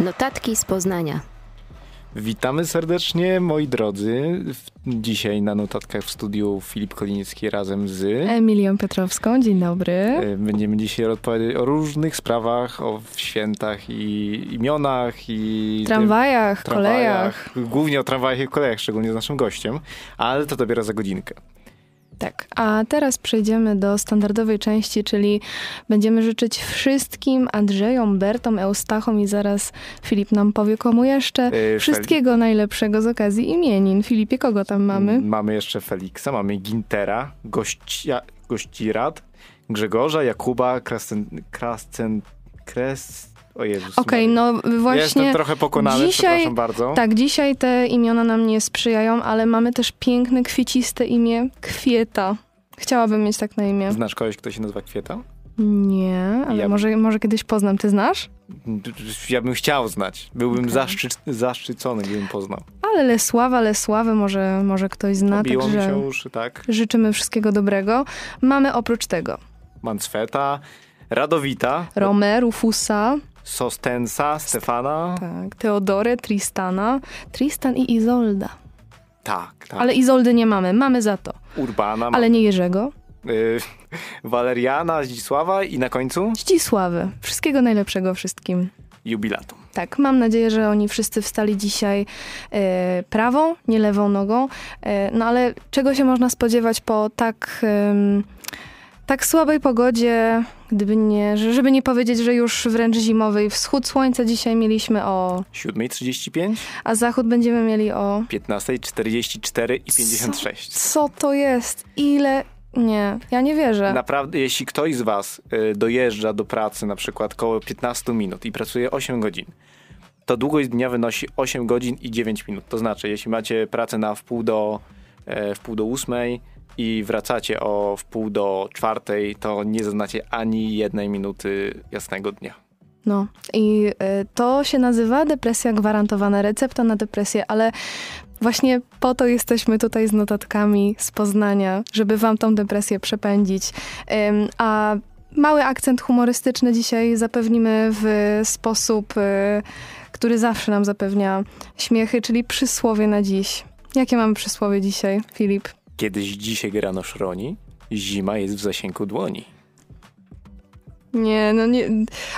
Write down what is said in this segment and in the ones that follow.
Notatki z Poznania. Witamy serdecznie, moi drodzy. Dzisiaj na notatkach w studiu Filip Kolinicki razem z Emilią Petrowską. Dzień dobry. E, będziemy dzisiaj odpowiadać o różnych sprawach, o świętach i imionach i tramwajach, tym, kolejach. Głównie o tramwajach i kolejach, szczególnie z naszym gościem, ale to dopiero za godzinkę. Tak, a teraz przejdziemy do standardowej części, czyli będziemy życzyć wszystkim Andrzejom, Bertom, Eustachom i zaraz Filip nam powie komu jeszcze yy, wszystkiego najlepszego z okazji imienin. Filipie, kogo tam mamy? Mamy jeszcze Feliksa, mamy Gintera, Gościa, Gościrad, Grzegorza, Jakuba, Krascen, Krascen, Kres, o Jezus. Okej, okay, no właśnie. Jestem trochę pokonany, dzisiaj, przepraszam bardzo. Tak, dzisiaj te imiona nam nie sprzyjają, ale mamy też piękne, kwieciste imię Kwieta. Chciałabym mieć tak na imię. Znasz kogoś, kto się nazywa Kwieta? Nie, ale ja... może, może kiedyś poznam. Ty znasz? Ja bym chciał znać. Byłbym okay. zaszczy, zaszczycony, gdybym poznał. Ale Lesława, Lesławy może, może ktoś zna. Obiło także mi się uszy, tak. Życzymy wszystkiego dobrego. Mamy oprócz tego... Mancfeta, Radowita. Romę, Rufusa. Sostensa, Stefana. Tak, Teodore, Tristana. Tristan i Izolda. Tak, tak. Ale Izoldy nie mamy, mamy za to. Urbana. Ale nie Jerzego. Yy, Waleriana, Zdzisława i na końcu? Zdzisławy. Wszystkiego najlepszego wszystkim. Jubilatum. Tak, mam nadzieję, że oni wszyscy wstali dzisiaj e, prawą, nie lewą nogą. E, no ale czego się można spodziewać po tak tak słabej pogodzie, gdyby nie, żeby nie powiedzieć, że już wręcz zimowej. Wschód słońca dzisiaj mieliśmy o 7.35, a zachód będziemy mieli o 15.44 i 56. Co, co to jest? Ile nie, ja nie wierzę. Naprawdę, jeśli ktoś z was y, dojeżdża do pracy na przykład koło 15 minut i pracuje 8 godzin, to długość dnia wynosi 8 godzin i 9 minut. To znaczy, jeśli macie pracę na wpół do, e, wpół do 8, i wracacie o wpół do czwartej, to nie zaznacie ani jednej minuty jasnego dnia. No i y, to się nazywa depresja gwarantowana, recepta na depresję, ale właśnie po to jesteśmy tutaj z notatkami z Poznania, żeby wam tą depresję przepędzić. A mały akcent humorystyczny dzisiaj zapewnimy w sposób, y, który zawsze nam zapewnia śmiechy, czyli przysłowie na dziś. Jakie mamy przysłowie dzisiaj, Filip? Kiedyś dzisiaj grano szroni, zima jest w zasięgu dłoni. Nie, no nie.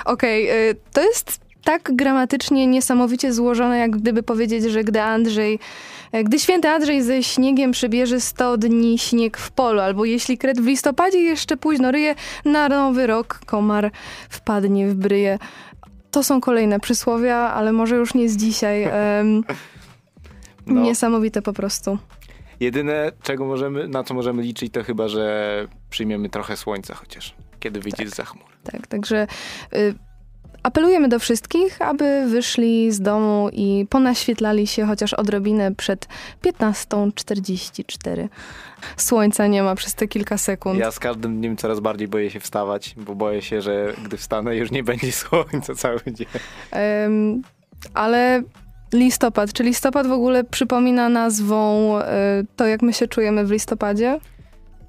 Okej, okay, to jest tak gramatycznie niesamowicie złożone, jak gdyby powiedzieć, że gdy Andrzej, e, gdy święty Andrzej ze śniegiem przybierze 100 dni śnieg w polu, albo jeśli kret w listopadzie jeszcze późno ryje, na nowy rok komar wpadnie w bryje. To są kolejne przysłowia, ale może już nie z dzisiaj. No. Niesamowite po prostu. Jedyne, czego możemy, na co możemy liczyć, to chyba, że przyjmiemy trochę słońca chociaż, kiedy wyjdzie tak, z chmur. Tak, także y, apelujemy do wszystkich, aby wyszli z domu i ponaświetlali się chociaż odrobinę przed 15.44. Słońca nie ma przez te kilka sekund. Ja z każdym dniem coraz bardziej boję się wstawać, bo boję się, że gdy wstanę już nie będzie słońca cały dzień. Um, ale Listopad. Czy listopad w ogóle przypomina nazwą y, to, jak my się czujemy w listopadzie?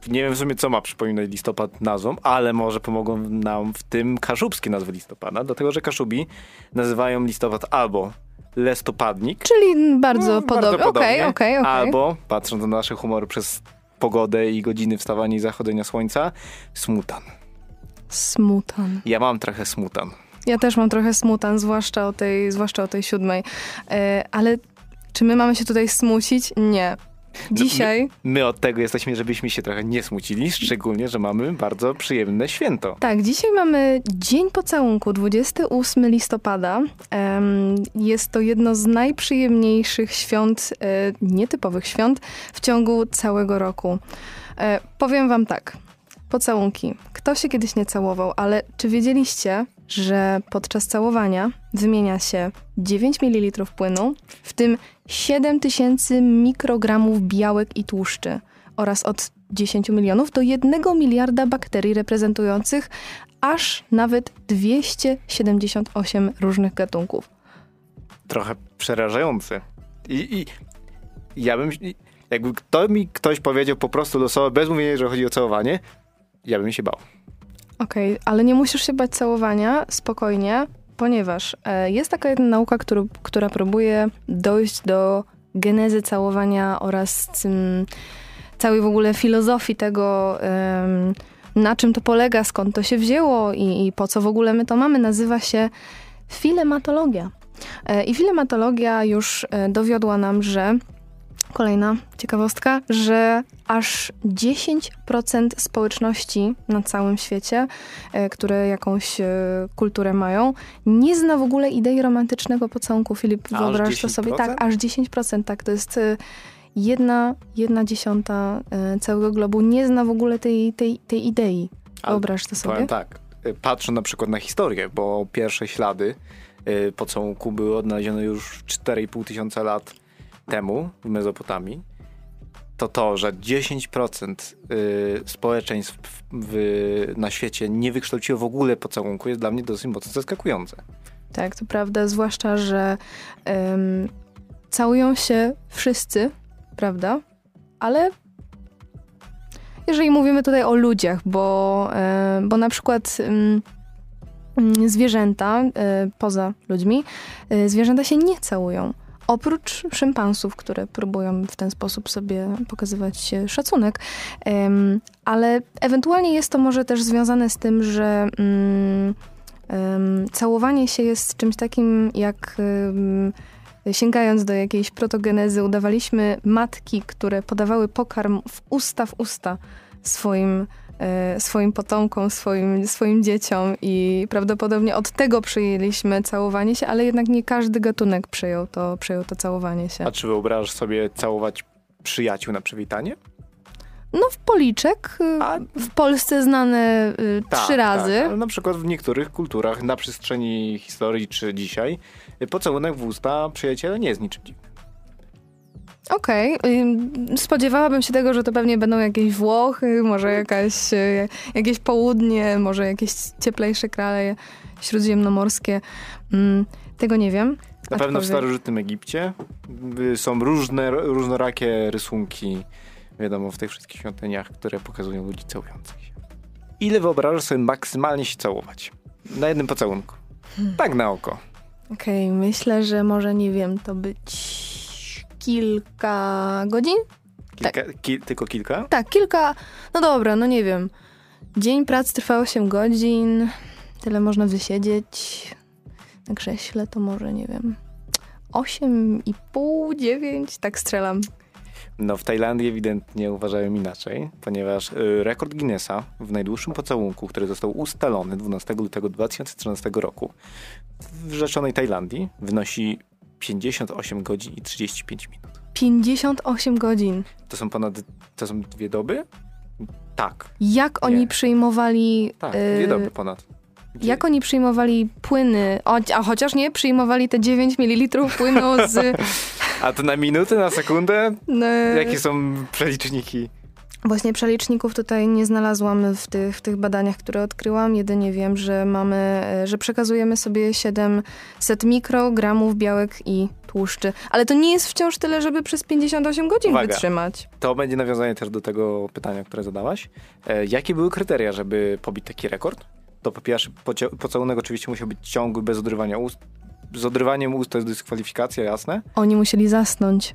Nie wiem w sumie, co ma przypominać listopad nazwą, ale może pomogą nam w tym kaszubskie nazwy listopada, dlatego że kaszubi nazywają listopad albo listopadnik. Czyli bardzo no, podobnie. Okay, okay, okay. Albo, patrząc na nasze humory przez pogodę i godziny wstawania i zachodzenia słońca, smutan. Smutan. Ja mam trochę smutan. Ja też mam trochę smutan, zwłaszcza o tej, zwłaszcza o tej siódmej. E, ale czy my mamy się tutaj smucić? Nie. Dzisiaj. No, my, my, od tego jesteśmy, żebyśmy się trochę nie smucili, szczególnie, że mamy bardzo przyjemne święto. Tak, dzisiaj mamy Dzień Pocałunku, 28 listopada. Jest to jedno z najprzyjemniejszych świąt, e, nietypowych świąt w ciągu całego roku. E, powiem wam tak. Pocałunki. Kto się kiedyś nie całował, ale czy wiedzieliście, że podczas całowania wymienia się 9 ml płynu, w tym 7000 mikrogramów białek i tłuszczy oraz od 10 milionów do 1 miliarda bakterii reprezentujących aż nawet 278 różnych gatunków. Trochę przerażające. I, i ja bym. Jakby to mi ktoś powiedział po prostu losowo, bez mówienia, że chodzi o całowanie, ja bym się bał. Okej, okay, ale nie musisz się bać całowania, spokojnie. ponieważ e, jest taka jedna nauka, który, która próbuje dojść do genezy całowania oraz um, całej w ogóle filozofii tego, na czym to polega, skąd to się wzięło i, i po co w ogóle my to mamy. Nazywa się filematologia. E, I filematologia już e, dowiodła nam, że kolejna ciekawostka, że aż 10% społeczności na całym świecie, e, które jakąś kulturę mają, nie zna w ogóle idei romantycznego pocałunku. Filip, wyobraź to sobie. Tak, aż 10%, tak, to jest jedna, jedna dziesiąta całego globu nie zna w ogóle tej, tej, tej idei. Wyobraź to sobie. Powiem tak, patrzę na przykład na historię, bo pierwsze ślady pocałunku były odnalezione już 4,5 tysiąca lat temu w Mezopotamii, to to, że 10% y, społeczeństw w, na świecie nie wykształciło w ogóle pocałunku jest dla mnie dosyć mocno zaskakujące. Tak, to prawda, zwłaszcza, że całują się wszyscy, prawda? Ale jeżeli mówimy tutaj o ludziach, bo, bo na przykład zwierzęta, e, poza ludźmi, zwierzęta się nie całują. Oprócz szympansów, które próbują w ten sposób sobie pokazywać szacunek, ale ewentualnie jest to może też związane z tym, że mm, całowanie się jest czymś takim, jak sięgając do jakiejś protogenezy, udawaliśmy matki, które podawały pokarm w usta w usta swoim swoim potomkom, swoim, swoim dzieciom i prawdopodobnie od tego przyjęliśmy całowanie się, ale jednak nie każdy gatunek przyjął to, przyjął to całowanie się. A czy wyobrażasz sobie całować przyjaciół na przywitanie? No w policzek, y, A... w Polsce znane y, tak, trzy razy. Tak, ale na przykład w niektórych kulturach na przestrzeni historii czy dzisiaj y, pocałunek w usta przyjaciela nie jest niczym dziwnym. Okej. Okay. Spodziewałabym się tego, że to pewnie będą jakieś Włochy, może jakaś, e, jakieś południe, może jakieś cieplejsze kraje śródziemnomorskie. Mm, tego nie wiem. Na pewno w starożytnym Egipcie są różne, różnorakie rysunki, wiadomo, w tych wszystkich świątyniach, które pokazują ludzi całujących się. Ile wyobrażasz sobie maksymalnie się całować? Na jednym pocałunku. Tak na oko. Okej, okay, myślę, że może, nie wiem, to być kilka godzin. Kilka, tak. Ki tylko kilka? Tak, kilka. No dobra, no nie wiem. Dzień pracy trwa 8 godzin. Tyle można wysiedzieć. Na krześle to może, nie wiem, 8,5, 9, tak strzelam. No w Tajlandii ewidentnie uważają inaczej, ponieważ y, rekord Guinnessa w najdłuższym pocałunku, który został ustalony 12 lutego 2013 roku w rzeczonej Tajlandii wynosi 58 godzin i 35 minut. 58 godzin. To są ponad, to są dwie doby? Tak. Jak Nie. oni przyjmowali... Tak, dwie y, doby ponad. Gdzie? Jak oni przyjmowali płyny, a chociaż nie, przyjmowali te 9 ml płynu z... a to na minuty, na sekundę? No. Jakie są przeliczniki? Właśnie przeliczników tutaj nie znalazłam w tych, w tych badaniach, które odkryłam. Jedynie wiem, że mamy, e, że przekazujemy sobie 700 mikrogramów białek i tłuszczy. Ale to nie jest wciąż tyle, żeby przez 58 godzin Uwaga. wytrzymać. To będzie nawiązanie też do tego pytania, które zadałaś. E, jakie były kryteria, żeby pobić taki rekord? To po pierwsze, pocałunek oczywiście musiał być ciągły, bez odrywania ust. Z odrywaniem ust to jest dyskwalifikacja, jasne? Oni musieli zasnąć.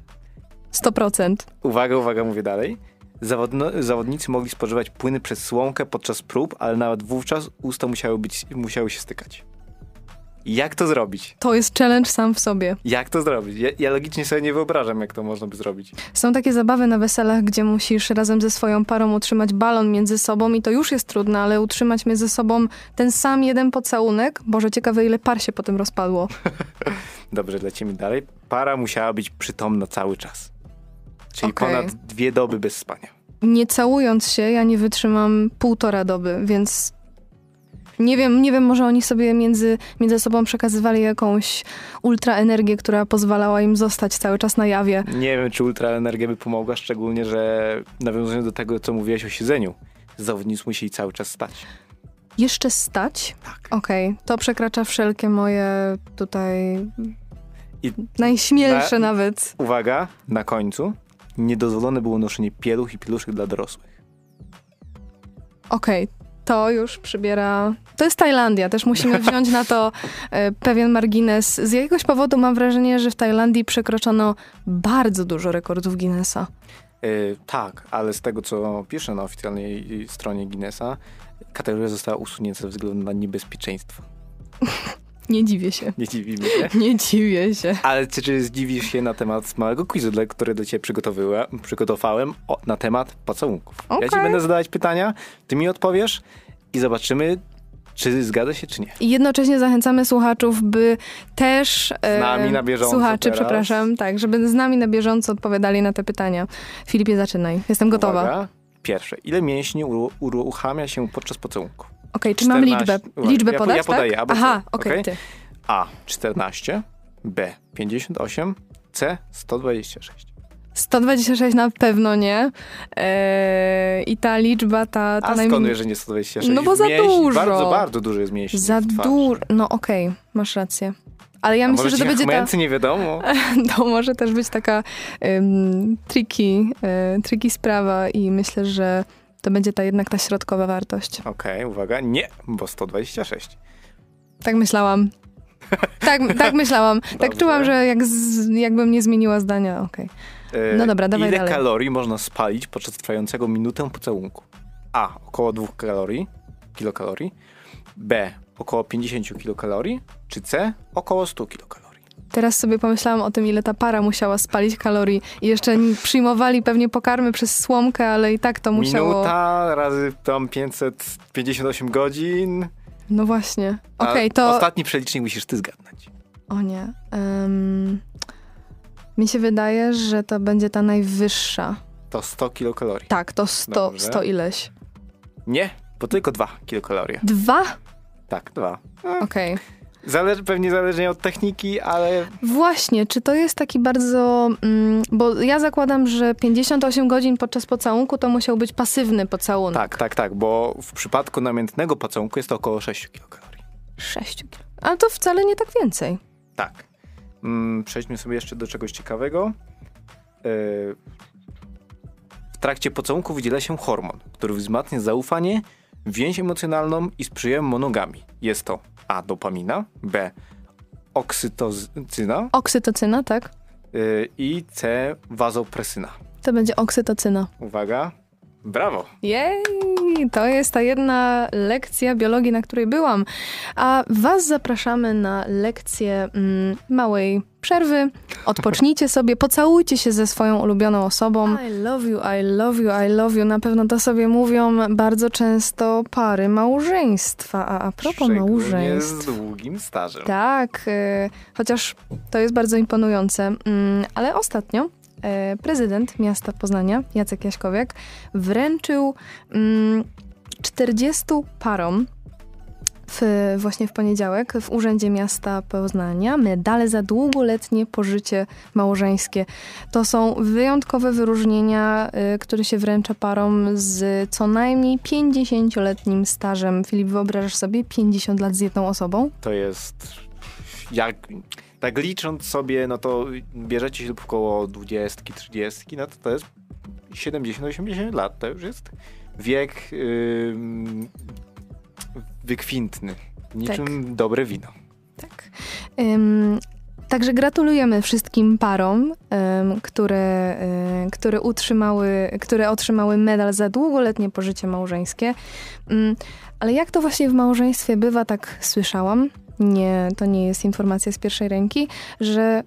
100%. Uwaga, uwaga, mówię dalej. Zawodno, zawodnicy mogli spożywać płyny przez słomkę podczas prób, ale nawet wówczas usta musiały, być, musiały się stykać. Jak to zrobić? To jest challenge sam w sobie. Jak to zrobić? Ja, ja, logicznie sobie nie wyobrażam, jak to można by zrobić. Są takie zabawy na weselach, gdzie musisz razem ze swoją parą utrzymać balon między sobą i to już jest trudne, ale utrzymać między sobą ten sam jeden pocałunek. Boże, ciekawe ile par się potem rozpadło. Dobrze, lecimy dalej. Para musiała być przytomna cały czas. Czyli okay. ponad dwie doby bez spania. Nie całując się, ja nie wytrzymam półtora doby, więc nie wiem, nie wiem, może oni sobie między, między sobą przekazywali jakąś ultraenergię, która pozwalała im zostać cały czas na jawie. Nie wiem, czy ultraenergia by pomogła, szczególnie, że nawiązując do tego, co mówiłeś o siedzeniu, zawodnicy musieli cały czas stać. Jeszcze stać? Tak. Okej, okay. to przekracza wszelkie moje tutaj I najśmielsze na, nawet. Uwaga, na końcu niedozwolone było noszenie pieluch i pieluszek dla dorosłych. Okej, okay. to już przybiera. To jest Tajlandia, też musimy wziąć na to e, pewien margines. Z jakiegoś powodu mam wrażenie, że w Tajlandii przekroczono bardzo dużo rekordów Guinnessa. Yy, tak, ale z tego, co pisze na oficjalnej stronie Guinnessa, kategoria została usunięta ze względu na niebezpieczeństwo. Nie dziwię się. Nie dzivimy się. Nie dziwię się. Ale czy, czy zdziwisz się na temat małego quizu, który do ciebie przygotowałem o, na temat pocałunków? Ja ci będę zadawać pytania, ty mi odpowiesz i zobaczymy, czy zgadza się, czy nie. I jednocześnie zachęcamy słuchaczów, by też. Z nami na bieżąco Słuchaczy, teraz. przepraszam, tak, żeby z nami na bieżąco odpowiadali na te pytania. Filipie, zaczynaj. Jestem gotowa. Uwaga. Pierwsze. Ile mięśni uru- uruchamia się podczas pocałunku? Okej, czy mam 14 liczbę? Liczbę ja podać, ja podaję, tak? albo Aha, co? okej, Okej? ty. A. 14. B. 58. C. 126. 126 na pewno nie. Eee, I ta liczba, ta, ta A skąd wiesz, że nie 126? No bo za Mięśni, dużo. Bardzo, bardzo dużo jest mięśni. Za dużo. No okej, masz rację. Ale ja A myślę, że to będzie ta, nie wiadomo. to może też być taka um, tricky, e, tricky sprawa i myślę, że to będzie ta jednak ta środkowa wartość. Okej, uwaga. Nie, bo 126. Tak myślałam. Tak, tak myślałam. Tak Dobrze. czułam, że jak z, jakbym nie zmieniła zdania, okej. E, No dobra, dawaj Ile dalej. kalorii można spalić podczas trwającego minutę pocałunku? A. Około 2 kalorii, kilokalorii. B. Około 50 kilokalorii. Czy C. Około 100 kilokalorii. Teraz sobie pomyślałam o tym, ile ta para musiała spalić kalorii i jeszcze przyjmowali pewnie pokarmy przez słomkę, ale i tak to musiało... Minuta razy tam 558 godzin. No właśnie. Okej, to... Ostatni przelicznik musisz ty zgadnąć. O nie. Em, mi się wydaje, że to będzie ta najwyższa. To 100 kilokalorii. Tak, to 100, Dobrze. 100 ileś. Nie, bo tylko 2 kilokalorie. Dwa? Tak, 2. Okej. Zależy, pewnie zależnie od techniki, ale Właśnie, czy to jest taki bardzo... Mm, bo ja zakładam, że 58 godzin podczas pocałunku to musiał być pasywny pocałunek. tak, tak, tak, bo w przypadku namiętnego pocałunku jest to około 6 kilokalorii. 6 kilo. Ale to wcale nie tak więcej. Tak. Mm, przejdźmy sobie jeszcze do czegoś ciekawego. Yy, W trakcie pocałunku wydziela się hormon, który wzmacnia zaufanie, więź emocjonalną i sprzyja monogami. Jest to A. Dopamina, B. Oksytocyna Oksytocyna, tak? yy, i C. Wazopresyna. To będzie oksytocyna. Uwaga. Brawo. Jej, to jest ta jedna lekcja biologii, na której byłam. A Was zapraszamy na lekcję mm, małej przerwy. Odpocznijcie sobie, pocałujcie się ze swoją ulubioną osobą. I love you, I love you, I love you. Na pewno to sobie mówią bardzo często pary małżeństwa. A a propos Szczególnie małżeństw. z długim stażem. Tak, y, chociaż to jest bardzo imponujące. Mm, ale ostatnio y, prezydent miasta Poznania, Jacek Jaśkowiak, wręczył mm, 40 parom w, właśnie w poniedziałek w Urzędzie Miasta Poznania medale za długoletnie pożycie małżeńskie. To są wyjątkowe wyróżnienia, y, które się wręcza parom z co najmniej 50-letnim stażem. Filip, wyobrażasz sobie 50 lat z jedną osobą? To jest jak tak licząc sobie, no to bierzecie ślub około 20, 30, no to to jest 70-80 lat. To już jest wiek ym, wykwintny. Niczym dobre wino. Tak. Ym, także gratulujemy wszystkim parom, ym, które, y, które, utrzymały, które otrzymały medal za długoletnie pożycie małżeńskie. Ym, ale jak to właśnie w małżeństwie bywa, tak słyszałam, nie, to nie jest informacja z pierwszej ręki, że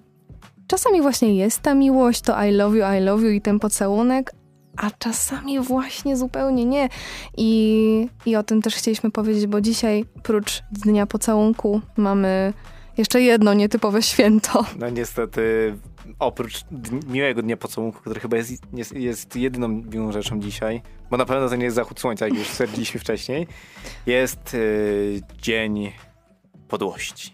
czasami właśnie jest ta miłość, to I love you, I love you i ten pocałunek, a czasami właśnie zupełnie nie. I, I o tym też chcieliśmy powiedzieć, bo dzisiaj prócz Dnia Pocałunku mamy jeszcze jedno nietypowe święto. No niestety, oprócz miłego dnia pocałunku, który chyba jest, jest, jest jedyną miłą rzeczą dzisiaj, bo na pewno to nie jest zachód słońca, jak już stwierdziliśmy wcześniej, jest y, dzień podłości.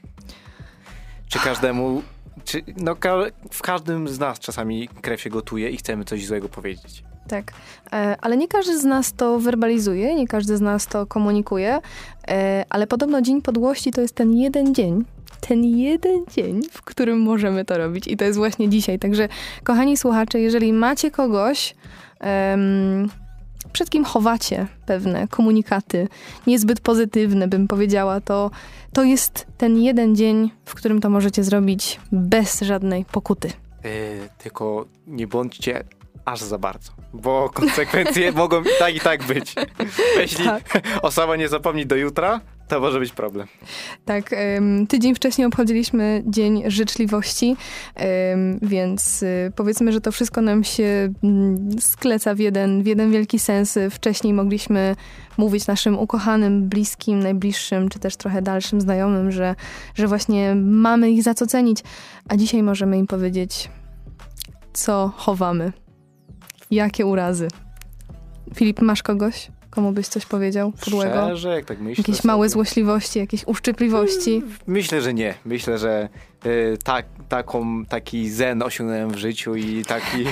Czy każdemu, czy, no ka- w każdym z nas czasami krew się gotuje i chcemy coś złego powiedzieć. Tak, e, ale nie każdy z nas to werbalizuje, nie każdy z nas to komunikuje, e, ale podobno Dzień Podłości to jest ten jeden dzień, ten jeden dzień, w którym możemy to robić i to jest właśnie dzisiaj. Także kochani słuchacze, jeżeli macie kogoś, przed kim chowacie pewne komunikaty, niezbyt pozytywne, bym powiedziała, to, to jest ten jeden dzień, w którym to możecie zrobić bez żadnej pokuty. Yy, tylko nie bądźcie aż za bardzo, bo konsekwencje mogą tak i tak być. Jeśli tak. osoba nie zapomni do jutra, to może być problem. Tak, tydzień wcześniej obchodziliśmy Dzień Życzliwości, więc y, powiedzmy, że to wszystko nam się mm, skleca w jeden, w jeden wielki sens. Wcześniej mogliśmy mówić naszym ukochanym, bliskim, najbliższym, czy też trochę dalszym znajomym, że, że właśnie mamy ich za co cenić, a dzisiaj możemy im powiedzieć, co chowamy, jakie urazy. Filip, masz kogoś? Komu byś coś powiedział podłego? Szczerze, jak tak myślę Jakieś sobie. małe złośliwości, jakieś uszczypliwości? Mm, myślę, że nie. Myślę, że y, tak, taką, taki zen osiągnąłem w życiu i taki...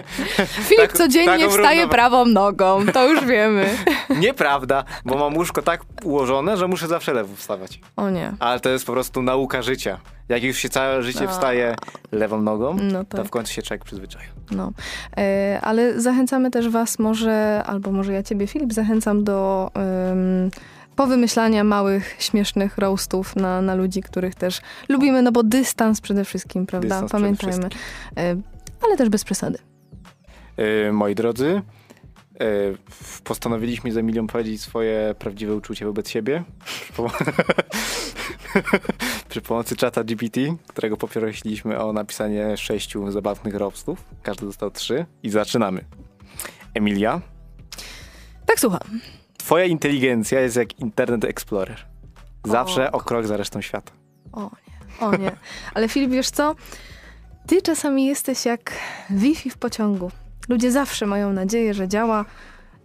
Filip tak, codziennie wstaje prawą nogą, to już wiemy. Nieprawda, bo mam łóżko tak ułożone, że muszę zawsze lewo wstawać. O nie. Ale to jest po prostu nauka życia. Jak już się całe życie wstaje lewą nogą, no tak. to w końcu się człowiek przyzwyczaja. No, e, ale zachęcamy też was może, albo może ja ciebie Filip, zachęcam do... Um, powymyślania małych, śmiesznych roastów na, na ludzi, których też lubimy, no bo dystans przede wszystkim, prawda? Dystans Pamiętajmy. E, ale też bez przesady. E, moi drodzy, e, postanowiliśmy za milion powiedzieć swoje prawdziwe uczucie wobec siebie przy, pom przy pomocy czata GPT, którego poprosiliśmy o napisanie sześciu zabawnych roastów. Każdy dostał trzy i zaczynamy. Emilia? Tak, słucham. Twoja inteligencja jest jak Internet Explorer. Zawsze o, o krok za resztą świata. O nie, o nie. Ale Filip, wiesz co? Ty czasami jesteś jak Wi-Fi w pociągu. Ludzie zawsze mają nadzieję, że działa,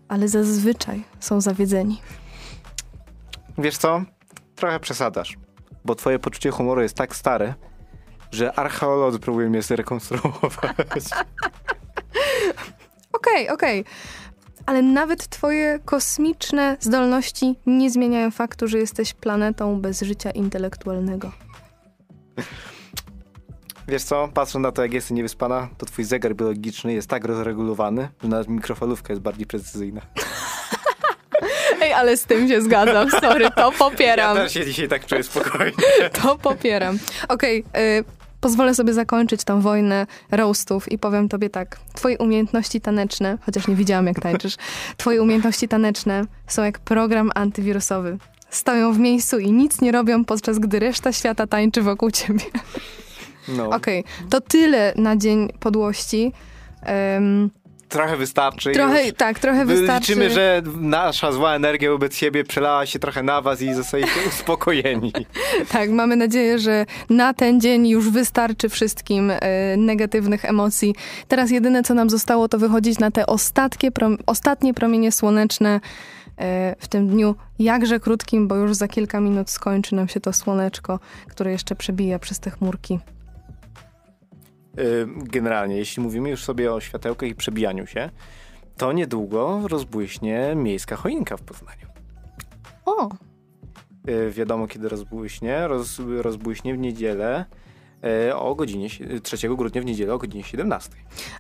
ale zazwyczaj są zawiedzeni. Wiesz co? Trochę przesadasz, bo twoje poczucie humoru jest tak stare, że archeolodzy próbują je zrekonstruować. Okej, okej. Okay, okay ale nawet twoje kosmiczne zdolności nie zmieniają faktu, że jesteś planetą bez życia intelektualnego. Wiesz co, patrząc na to, jak jesteś niewyspana, to twój zegar biologiczny jest tak rozregulowany, że nawet mikrofalówka jest bardziej precyzyjna. Ej, ale z tym się zgadzam, sorry, to popieram. Ja też się dzisiaj tak czuję spokojnie. To popieram. Okej, okay, pozwolę sobie zakończyć tą wojnę roastów i powiem tobie tak. Twoje umiejętności taneczne, chociaż nie widziałam jak tańczysz, twoje umiejętności taneczne są jak program antywirusowy. Stoją w miejscu i nic nie robią, podczas gdy reszta świata tańczy wokół ciebie. No. Okej, okay, to tyle na dzień podłości. Um, trochę wystarczy. Trochę, już. tak, trochę wystarczy. Liczymy, że nasza zła energia wobec siebie przelała się trochę na was i zostaliście uspokojeni. tak, mamy nadzieję, że na ten dzień już wystarczy wszystkim e, negatywnych emocji. Teraz jedyne, co nam zostało, to wychodzić na te ostatnie, prom ostatnie promienie słoneczne e, w tym dniu, jakże krótkim, bo już za kilka minut skończy nam się to słoneczko, które jeszcze przebija przez te chmurki. Y, generalnie, jeśli mówimy już sobie o światełkach i przebijaniu się, to niedługo rozbłyśnie miejska choinka w Poznaniu. O! Y, wiadomo, kiedy rozbłyśnie. Roz, rozbłyśnie w niedzielę y, o godzinie 3 grudnia w niedzielę o godzinie 17.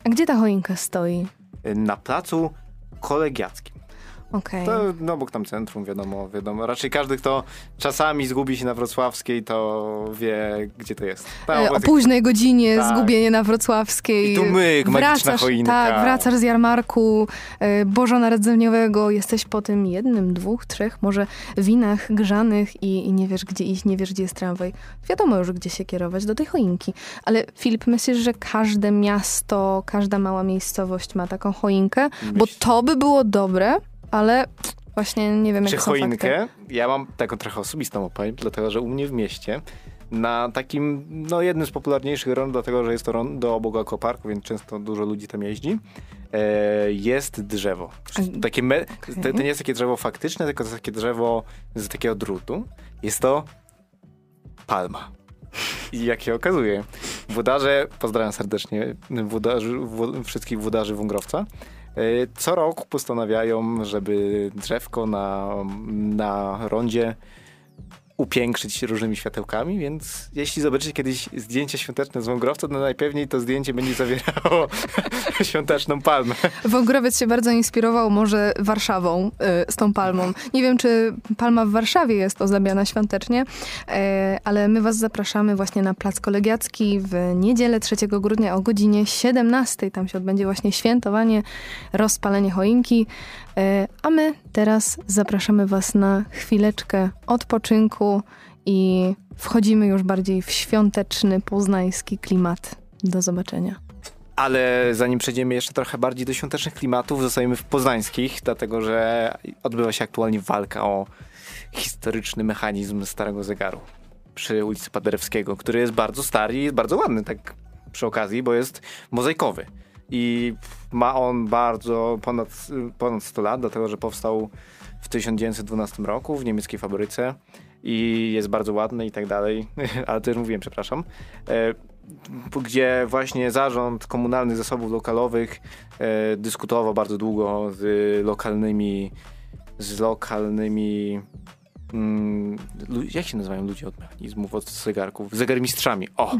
A gdzie ta choinka stoi? Na placu kolegiackim. Okay. To no obok tam centrum, wiadomo, wiadomo. Raczej każdy, kto czasami zgubi się na Wrocławskiej, to wie, gdzie to jest. Tam, e, o późnej godzinie tak. zgubienie na Wrocławskiej. I tu myk, wracasz, choinka. Tak, wracasz z jarmarku e, bożonarodzeniowego, jesteś po tym jednym, dwóch, trzech może winach grzanych i, i nie wiesz, gdzie iść, nie wiesz, gdzie jest tramwaj. Wiadomo już, gdzie się kierować, do tej choinki. Ale Filip, myślisz, że każde miasto, każda mała miejscowość ma taką choinkę? Myśl. Bo to by było dobre, ale właśnie nie wiem, jak Czy choinkę? Fakty. Ja mam taką trochę osobistą opowiem, dlatego że u mnie w mieście na takim, no jednym z popularniejszych rond, dlatego że jest to rondo obok akoparku, więc często dużo ludzi tam jeździ, e, jest drzewo. Takie okay. to, to, nie jest takie drzewo faktyczne, tylko to jest takie drzewo z takiego drutu. Jest to palma. I jak się okazuje, włodarze, pozdrawiam serdecznie włodarzy, wszystkich włodarzy Wągrowca, co rok postanawiają, żeby drzewko na, na rondzie upiększyć różnymi światełkami, więc jeśli zobaczycie kiedyś zdjęcie świąteczne z Wągrowca, to najpewniej to zdjęcie będzie zawierało świąteczną palmę. Wągrowiec się bardzo inspirował może Warszawą y, z tą palmą. Nie wiem, czy palma w Warszawie jest ozdabiana świątecznie, y, ale my was zapraszamy właśnie na Plac Kolegiacki w niedzielę 3 grudnia o godzinie 17. Tam się odbędzie właśnie świętowanie, rozpalenie choinki. E, a my teraz zapraszamy Was na chwileczkę odpoczynku i wchodzimy już bardziej w świąteczny, poznański klimat. Do zobaczenia. Ale zanim przejdziemy jeszcze trochę bardziej do świątecznych klimatów, zostajemy w poznańskich, dlatego że odbywa się aktualnie walka o historyczny mechanizm starego zegaru przy ulicy Paderewskiego, który jest bardzo stary i jest bardzo ładny, tak przy okazji, bo jest mozaikowy i ma on bardzo ponad, ponad 100 lat, dlatego że powstał w 1912 roku w niemieckiej fabryce i jest bardzo ładny i tak dalej, ale już mówiłem, przepraszam, e, gdzie właśnie zarząd komunalnych zasobów lokalowych e, dyskutował bardzo długo z lokalnymi z lokalnymi Mm, jak się nazywają ludzie od mechanizmów, od zegarków? Zegarmistrzami. O!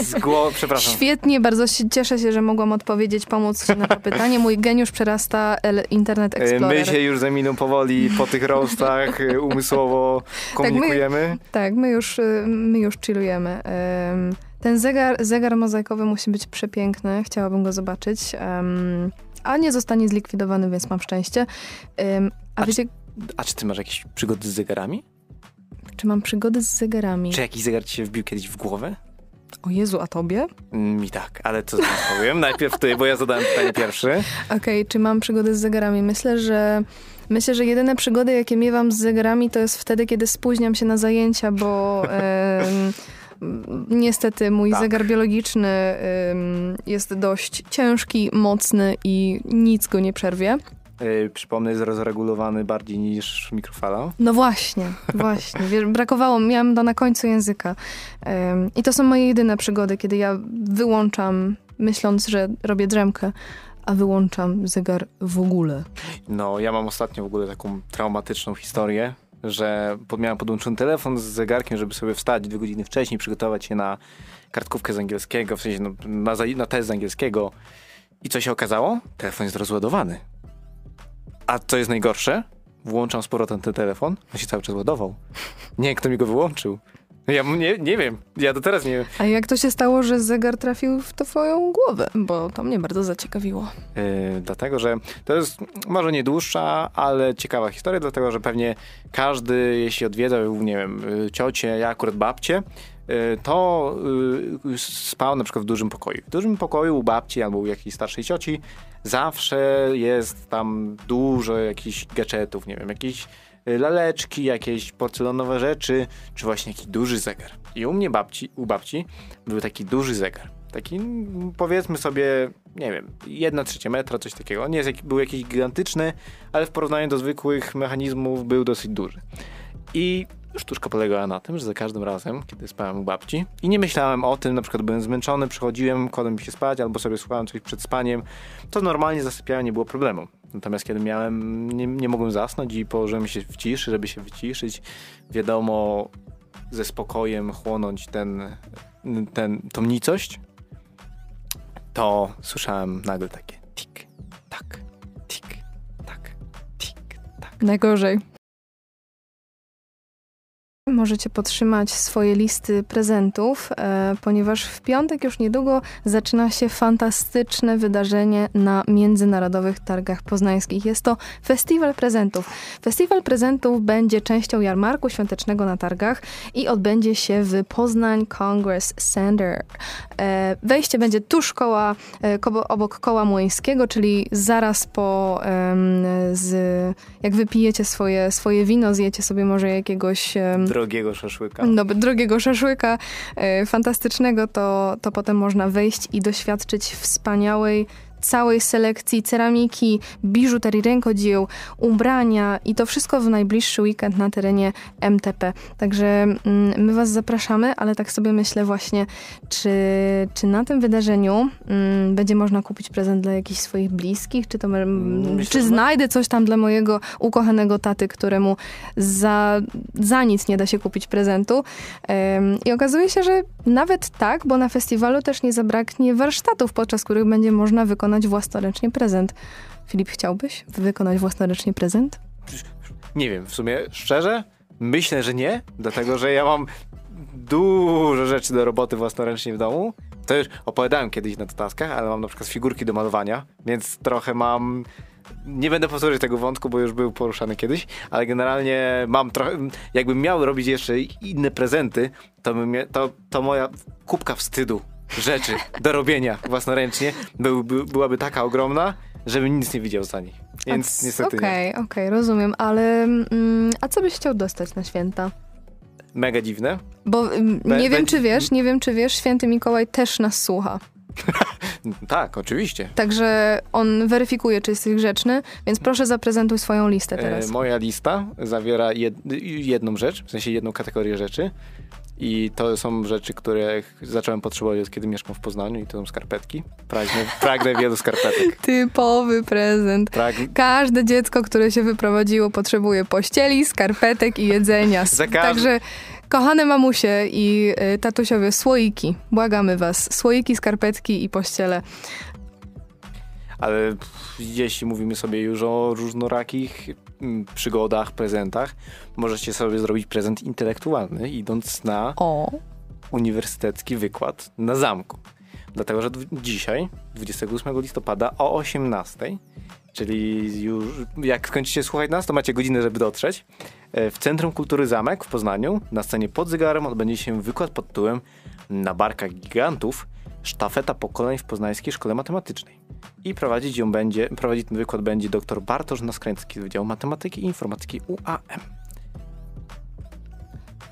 Zgło, przepraszam. Świetnie, bardzo się cieszę się, że mogłam odpowiedzieć, pomóc na to pytanie. Mój geniusz przerasta Internet e, Explorer. My się już ze miną powoli po tych roastach e, umysłowo komunikujemy. Tak, my, tak, my już, e, my już chillujemy. Ten zegar, zegar mozaikowy musi być przepiękny. Chciałabym go zobaczyć. a nie zostanie zlikwidowany, więc mam szczęście. a, a wiecie... A czy ty masz jakieś przygody z zegarami? Czy mam przygody z zegarami? Czy jakiś zegar ci się wbił kiedyś w głowę? O Jezu, a tobie? Mi tak, ale co zaraz powiem? Najpierw ty, bo ja zadałem pytanie pierwszy. Okej, okay, czy mam przygody z zegarami? Myślę, że myślę, że jedyne przygody, jakie miewam z zegarami, to jest wtedy, kiedy spóźniam się na zajęcia, bo niestety mój tak. zegar biologiczny jest dość ciężki, mocny i nic go nie przerwie. Yy, przypomnę, jest rozregulowany bardziej niż mikrofala. No właśnie, właśnie. Brakowało, miałam to na końcu języka. Yy, I to są moje jedyne przygody, kiedy ja wyłączam, myśląc, że robię drzemkę, a wyłączam zegar w ogóle. No, ja mam ostatnio w ogóle taką traumatyczną historię, że miałem podłączony telefon z zegarkiem, żeby sobie wstać dwie godziny wcześniej, przygotować się na kartkówkę z angielskiego, w sensie no, na, na test z angielskiego. I co się okazało? Telefon jest rozładowany. A co jest najgorsze? Włączam z powrotem ten telefon, on się cały czas ładował. Nie, kto mi go wyłączył. Ja nie, nie wiem, ja do teraz nie wiem. A jak to się stało, że zegar trafił w twoją głowę? Bo to mnie bardzo zaciekawiło. Yy, dlatego, że to jest może nie dłuższa, ale ciekawa historia, dlatego, że pewnie każdy, jeśli odwiedzał, nie wiem, y, ciocie, ja akurat babcie, to y, spał na przykład w dużym pokoju. W dużym pokoju u babci albo u jakiejś starszej cioci zawsze jest tam dużo jakichś gadżetów, nie wiem, jakieś y, laleczki, jakieś porcelanowe rzeczy, czy właśnie jakiś duży zegar. I u mnie babci, u babci był taki duży zegar. Taki powiedzmy sobie, nie wiem, 1 trzecia metra, coś takiego. On nie jest, był jakiś gigantyczny, ale w porównaniu do zwykłych mechanizmów był dosyć duży. I sztuczka polegała na tym, że za każdym razem, kiedy spałem u babci i nie myślałem o tym, na przykład byłem zmęczony, przychodziłem, kładłem się spać albo sobie słuchałem coś przed spaniem, to normalnie zasypiałem, nie było problemu. Natomiast kiedy miałem, nie, nie mogłem zasnąć i położyłem się w ciszy, żeby się wyciszyć, wiadomo, ze spokojem chłonąć ten, ten, tą nicość, to słyszałem nagle takie tik, tak, tik, tak, tik, tak. Najgorzej. Możecie podtrzymać swoje listy prezentów, e, ponieważ w piątek już niedługo zaczyna się fantastyczne wydarzenie na Międzynarodowych Targach Poznańskich. Jest to Festiwal Prezentów. Festiwal Prezentów będzie częścią jarmarku świątecznego na targach i odbędzie się w Poznań Congress Center. E, wejście będzie tuż koła, e, obok koła Młyńskiego, czyli zaraz po, z, jak wypijecie swoje, swoje wino, zjecie sobie może jakiegoś drogiego szaszłyka. No, drogiego szaszłyka, e, fantastycznego, to, to potem można wejść i doświadczyć wspaniałej całej selekcji ceramiki, biżuterii, rękodzieł, ubrania i to wszystko w najbliższy weekend na terenie MTP. Także mm, my Was zapraszamy, ale tak sobie myślę właśnie, czy, czy na tym wydarzeniu mm, będzie można kupić prezent dla jakichś swoich bliskich, czy to mm, czy znajdę coś tam dla mojego ukochanego taty, któremu za, za nic nie da się kupić prezentu. I okazuje się, że nawet tak, bo na festiwalu też nie zabraknie warsztatów, podczas których będzie można wykonać własnoręcznie prezent. Filip, chciałbyś wykonać własnoręcznie prezent? Nie wiem, w sumie szczerze myślę, że nie, dlatego że ja mam dużo rzeczy do roboty własnoręcznie w domu. To już opowiadałem kiedyś na taskach, ale mam na przykład figurki do malowania, więc trochę mam nie będę powtórzyć tego wątku, bo już był poruszany kiedyś, ale generalnie mam trochę, jakbym miał robić jeszcze inne prezenty, to, bym, to, to moja kubka wstydu rzeczy do robienia własnoręcznie był, by, byłaby taka ogromna, żebym nic nie widział za niej. Więc a, niestety Okej, okay, okej, okay, rozumiem, ale mm, a co byś chciał dostać na święta? Mega dziwne. Bo mm, nie wiem, czy wiesz, nie wiem, czy wiesz, święty Mikołaj też nas słucha. tak, oczywiście. Także on weryfikuje, czy jesteś grzeczny, więc proszę zaprezentuj swoją listę e, teraz. E, moja lista zawiera jed, jedną rzecz, w sensie jedną kategorię rzeczy. I to są rzeczy, które zacząłem potrzebować od kiedy mieszkam w Poznaniu i to są skarpetki. Pragnę, pragnę wielu skarpetek. Typowy prezent. Prag... Każde dziecko, które się wyprowadziło, potrzebuje pościeli, skarpetek i jedzenia. Także Kochane mamusie i y, tatusiowie, słoiki. Błagamy was. Słoiki, skarpetki i pościele. Ale jeśli mówimy sobie już o różnorakich przygodach, prezentach, możecie sobie zrobić prezent intelektualny, idąc na o. uniwersytecki wykład na zamku. Dlatego, że dzisiaj, 28 listopada o 18 czyli już jak skończycie słuchać nas, to macie godzinę, żeby dotrzeć. E, w Centrum Kultury Zamek w Poznaniu na scenie pod zegarem odbędzie się wykład pod tytułem Na barkach gigantów sztafeta pokoleń w Poznańskiej Szkole Matematycznej. I prowadzić ją będzie, prowadzić ten wykład będzie dr Bartosz Naskręcki z Wydziału Matematyki i Informatyki UAM.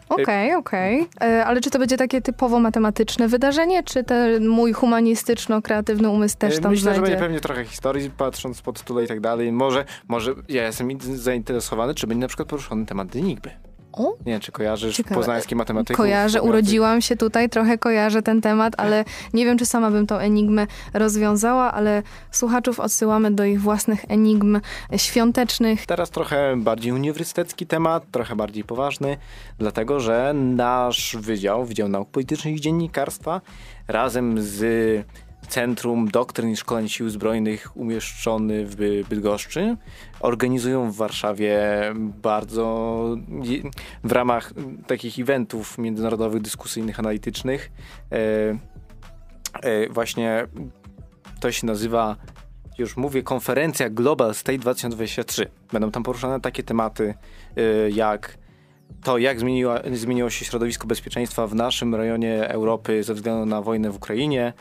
Okej, okay, okej. Okay. E, ale czy to będzie takie typowo matematyczne wydarzenie, czy ten mój humanistyczno-kreatywny umysł też e, tam Myślę, znajdzie? że będzie pewnie trochę historii, patrząc pod tytuł i tak dalej. Może, może ja jestem zainteresowany, czy będzie na przykład poruszony temat Enigmy. O? Nie wiem, czy kojarzysz Ciekawe. poznańskie matematyki? Kojarzę, urodziłam się tutaj, trochę kojarzę ten temat, ale nie wiem, czy sama bym tą enigmę rozwiązała, ale słuchaczów odsyłamy do ich własnych enigm świątecznych. Teraz trochę bardziej uniwersytecki temat, trochę bardziej poważny, dlatego że nasz wydział, Wydział Nauk Politycznych i Dziennikarstwa razem z Centrum Doktryn i Szkoleń Sił Zbrojnych umieszczony w Bydgoszczy. Organizują w Warszawie bardzo w ramach takich eventów międzynarodowych, dyskusyjnych, analitycznych. E, e, właśnie to się nazywa, już mówię, konferencja Global State 2023. Będą tam poruszane takie tematy e, jak to, jak zmieniła, zmieniło się środowisko bezpieczeństwa w naszym rejonie Europy ze względu na wojnę w Ukrainie,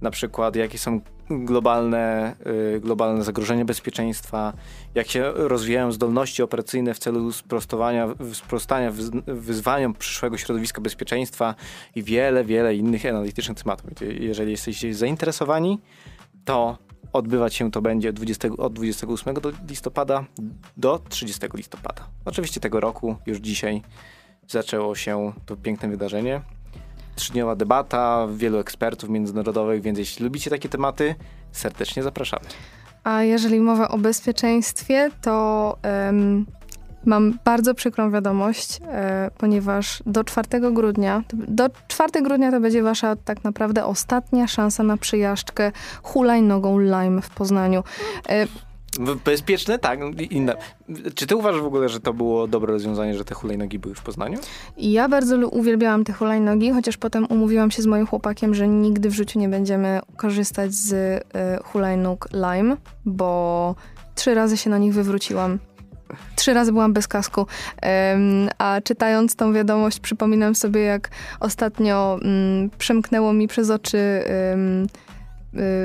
na przykład jakie są globalne, y, globalne zagrożenia bezpieczeństwa, jak się rozwijają zdolności operacyjne w celu sprostowania, sprostania wyzwaniom przyszłego środowiska bezpieczeństwa i wiele, wiele innych analitycznych tematów. Jeżeli jesteście zainteresowani, to odbywać się to będzie 20, od 28 listopada do 30 listopada. Oczywiście tego roku, już dzisiaj zaczęło się to piękne wydarzenie trzydniowa debata, wielu ekspertów międzynarodowych, więc jeśli lubicie takie tematy, serdecznie zapraszamy. A jeżeli mowa o bezpieczeństwie, to um, mam bardzo przykrą wiadomość, e, ponieważ do 4 grudnia, do 4 grudnia to będzie wasza tak naprawdę ostatnia szansa na przyjażdżkę hulajnogą Lime w Poznaniu. E, Bezpieczne, tak. Inne. Czy ty uważasz w ogóle, że to było dobre rozwiązanie, że te hulajnogi były w Poznaniu? Ja bardzo uwielbiałam te hulajnogi, chociaż potem umówiłam się z moim chłopakiem, że nigdy w życiu nie będziemy korzystać z y, hulajnóg Lime, bo trzy razy się na nich wywróciłam. Trzy razy byłam bez kasku, a czytając tą wiadomość przypominam sobie, jak ostatnio um, przemknęło mi przez oczy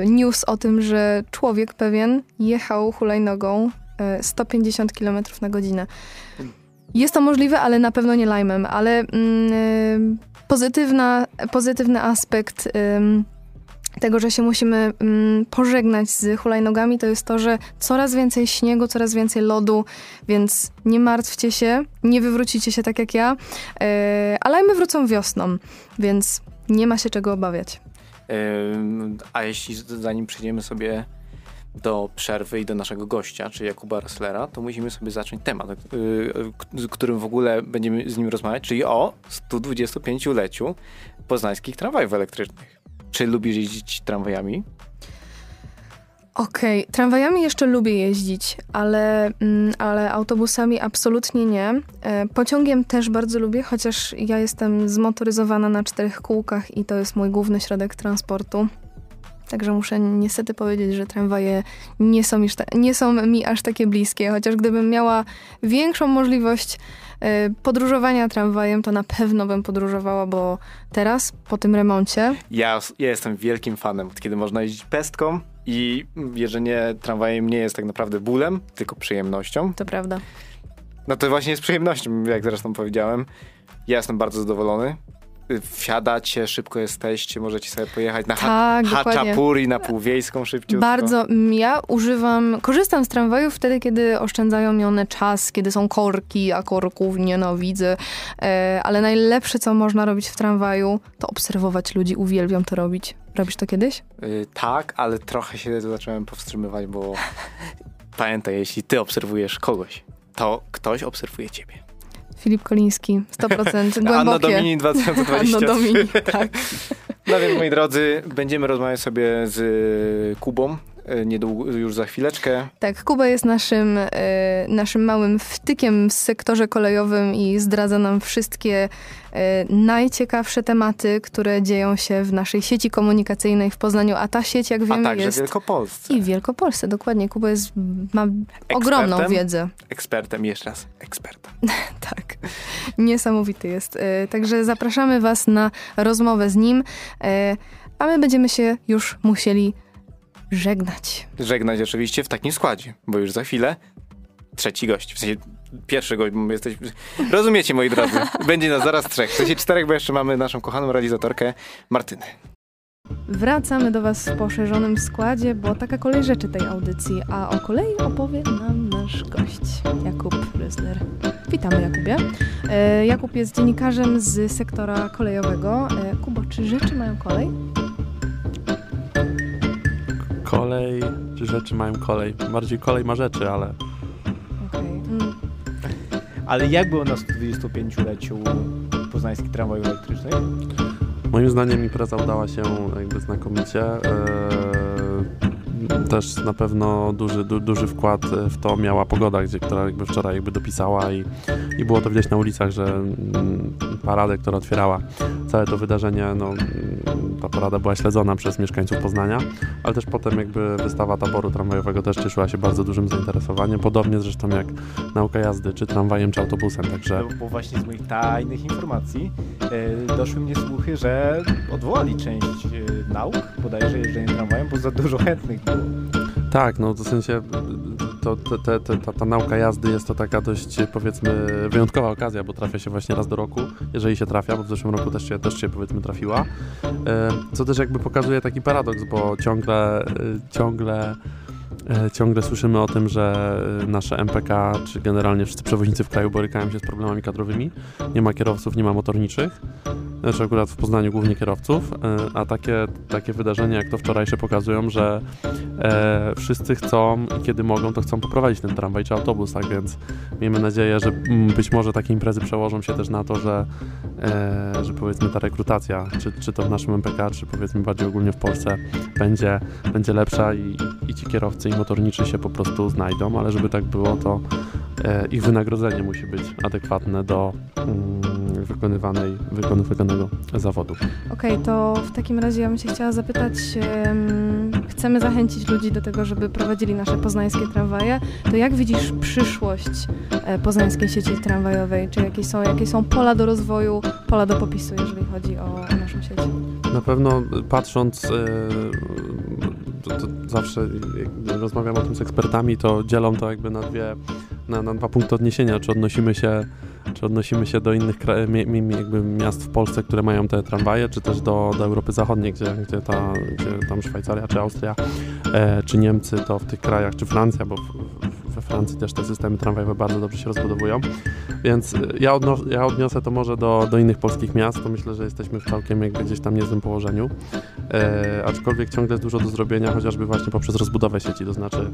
news o tym, że człowiek pewien jechał hulajnogą 150 y, km na godzinę. Jest to możliwe, ale na pewno nie lajmem, ale mm, y, pozytywna, pozytywny aspekt tego, że się musimy mm, pożegnać z hulajnogami, to jest to, że coraz więcej śniegu, coraz więcej lodu, więc nie martwcie się, nie wywrócicie się tak jak ja, e, ale my wrócą wiosną, więc nie ma się czego obawiać. A jeśli zanim przejdziemy sobie do przerwy i do naszego gościa, czyli Jakuba Resslera, to musimy sobie zacząć temat, z którym w ogóle będziemy z nim rozmawiać, czyli o 125-leciu poznańskich tramwajów elektrycznych. Czy lubisz jeździć tramwajami? Okej, okay. tramwajami jeszcze lubię jeździć, ale, mm, ale autobusami absolutnie nie. E, pociągiem też bardzo lubię, chociaż ja jestem zmotoryzowana na czterech kółkach i to jest mój główny środek transportu. Także muszę niestety powiedzieć, że tramwaje nie są, nie są mi aż takie bliskie, chociaż gdybym miała większą możliwość e, podróżowania tramwajem, to na pewno bym podróżowała, bo teraz, po tym remoncie... Ja, ja jestem wielkim fanem, kiedy można jeździć pestką i jeżdżenie tramwajem nie jest tak naprawdę bólem, tylko przyjemnością. To prawda. No to właśnie jest przyjemnością, jak zresztą powiedziałem. Ja jestem bardzo zadowolony wsiadacie, szybko jesteście, możecie sobie pojechać na tak, ha Haczapuri, na Półwiejską szybciutko. Bardzo. Ja używam, korzystam z tramwajów wtedy, kiedy oszczędzają mi one czas, kiedy są korki, a korków nienawidzę. E, ale najlepsze, co można robić w tramwaju, to obserwować ludzi. Uwielbiam to robić. Robisz to kiedyś? Yy, tak, ale trochę się zacząłem powstrzymywać, bo pamiętaj, jeśli ty obserwujesz kogoś, to ktoś obserwuje ciebie. Filip Koliński, 100% głębokie. Anno Domini 2023. Anno Domini, tak. No więc moi drodzy, będziemy rozmawiać sobie z Kubą, E, niedługo, już za chwileczkę. Tak, Kuba jest naszym, e, naszym małym wtykiem w sektorze kolejowym i zdradza nam wszystkie e, najciekawsze tematy, które dzieją się w naszej sieci komunikacyjnej w Poznaniu, a ta sieć, jak wiemy, a także jest... Wielkopolsce. I w Wielkopolsce, dokładnie. Kuba jest, ma ekspertem, ogromną wiedzę. Ekspertem, jeszcze raz, ekspertem. tak, niesamowity jest. Także zapraszamy was na rozmowę z nim, a my będziemy się już musieli żegnać. Żegnać oczywiście w takim składzie, bo już za chwilę trzeci gość, w sensie pierwszy gość, bo jesteś... Rozumiecie, moi drodzy, będzie nas zaraz trzech, w sensie czterech, bo jeszcze mamy naszą kochaną realizatorkę Martynę. Wracamy do Was w poszerzonym składzie, bo taka kolej rzeczy tej audycji, a o kolei opowie nam nasz gość, Jakub Rysler. Witamy Jakubie. E, Jakub jest dziennikarzem z sektora kolejowego. E, Kubo, czy rzeczy mają kolej? Kolej, czy rzeczy mają kolej. Bardziej kolej ma rzeczy, ale... Okej. Okay. Mm. Ale jak było na 125-leciu poznańskich tramwajów elektrycznych? Moim zdaniem impreza udała się jakby znakomicie. Eee też na pewno duży, du, duży wkład w to miała pogoda, gdzie, która jakby wczoraj jakby dopisała i, i było to widać na ulicach, że mm, paradę, która otwierała całe to wydarzenie, no, mm, ta parada była śledzona przez mieszkańców Poznania, ale też potem jakby wystawa taboru tramwajowego też cieszyła się bardzo dużym zainteresowaniem, podobnie zresztą jak nauka jazdy, czy tramwajem, czy autobusem, także... Bo, bo właśnie z moich tajnych informacji e, doszły mnie słuchy, że odwołali część e, nauk, bodajże jeżdżenie tramwajem, bo za dużo chętnych było. Tak, no w sensie to, te, te, ta, ta nauka jazdy jest to taka dość powiedzmy wyjątkowa okazja, bo trafia się właśnie raz do roku, jeżeli się trafia, bo w zeszłym roku też się, też się powiedzmy trafiła. E, co też jakby pokazuje taki paradoks, bo ciągle, e, ciągle E, ciągle słyszymy o tym, że nasze MPK, czy generalnie wszyscy przewoźnicy w kraju borykają się z problemami kadrowymi. Nie ma kierowców, nie ma motorniczych. Znaczy akurat w Poznaniu głównie kierowców, e, a takie, takie wydarzenia jak to wczorajsze pokazują, że e, wszyscy chcą i kiedy mogą, to chcą poprowadzić ten tramwaj czy autobus, tak więc miejmy nadzieję, że być może takie imprezy przełożą się też na to, że, e, że powiedzmy ta rekrutacja, czy, czy to w naszym MPK, czy powiedzmy bardziej ogólnie w Polsce będzie, będzie lepsza i, i ci kierowcy i motorniczy się po prostu znajdą, ale żeby tak było, to e, ich wynagrodzenie musi być adekwatne do mm, wykonywanej, wykonywanego zawodu. Okej, okay, to w takim razie ja bym się chciała zapytać, um, chcemy zachęcić ludzi do tego, żeby prowadzili nasze poznańskie tramwaje, to jak widzisz przyszłość e, poznańskiej sieci tramwajowej? Czy jakieś są, jakie są pola do rozwoju, pola do popisu, jeżeli chodzi o, o naszą sieć? Na pewno patrząc e, to, to zawsze jak rozmawiam o tym z ekspertami, to dzielą to jakby na dwie, na, na dwa punkty odniesienia, czy odnosimy się czy odnosimy się do innych jakby miast w Polsce, które mają te tramwaje, czy też do, do Europy Zachodniej, gdzie, gdzie, ta, gdzie tam Szwajcaria, czy Austria, e, czy Niemcy, to w tych krajach, czy Francja, bo w, w, we Francji też te systemy tramwajowe bardzo dobrze się rozbudowują. Więc e, ja, ja odniosę to może do, do innych polskich miast, to myślę, że jesteśmy w całkiem jakby gdzieś tam niezłym położeniu. E, aczkolwiek ciągle jest dużo do zrobienia, chociażby właśnie poprzez rozbudowę sieci, to znaczy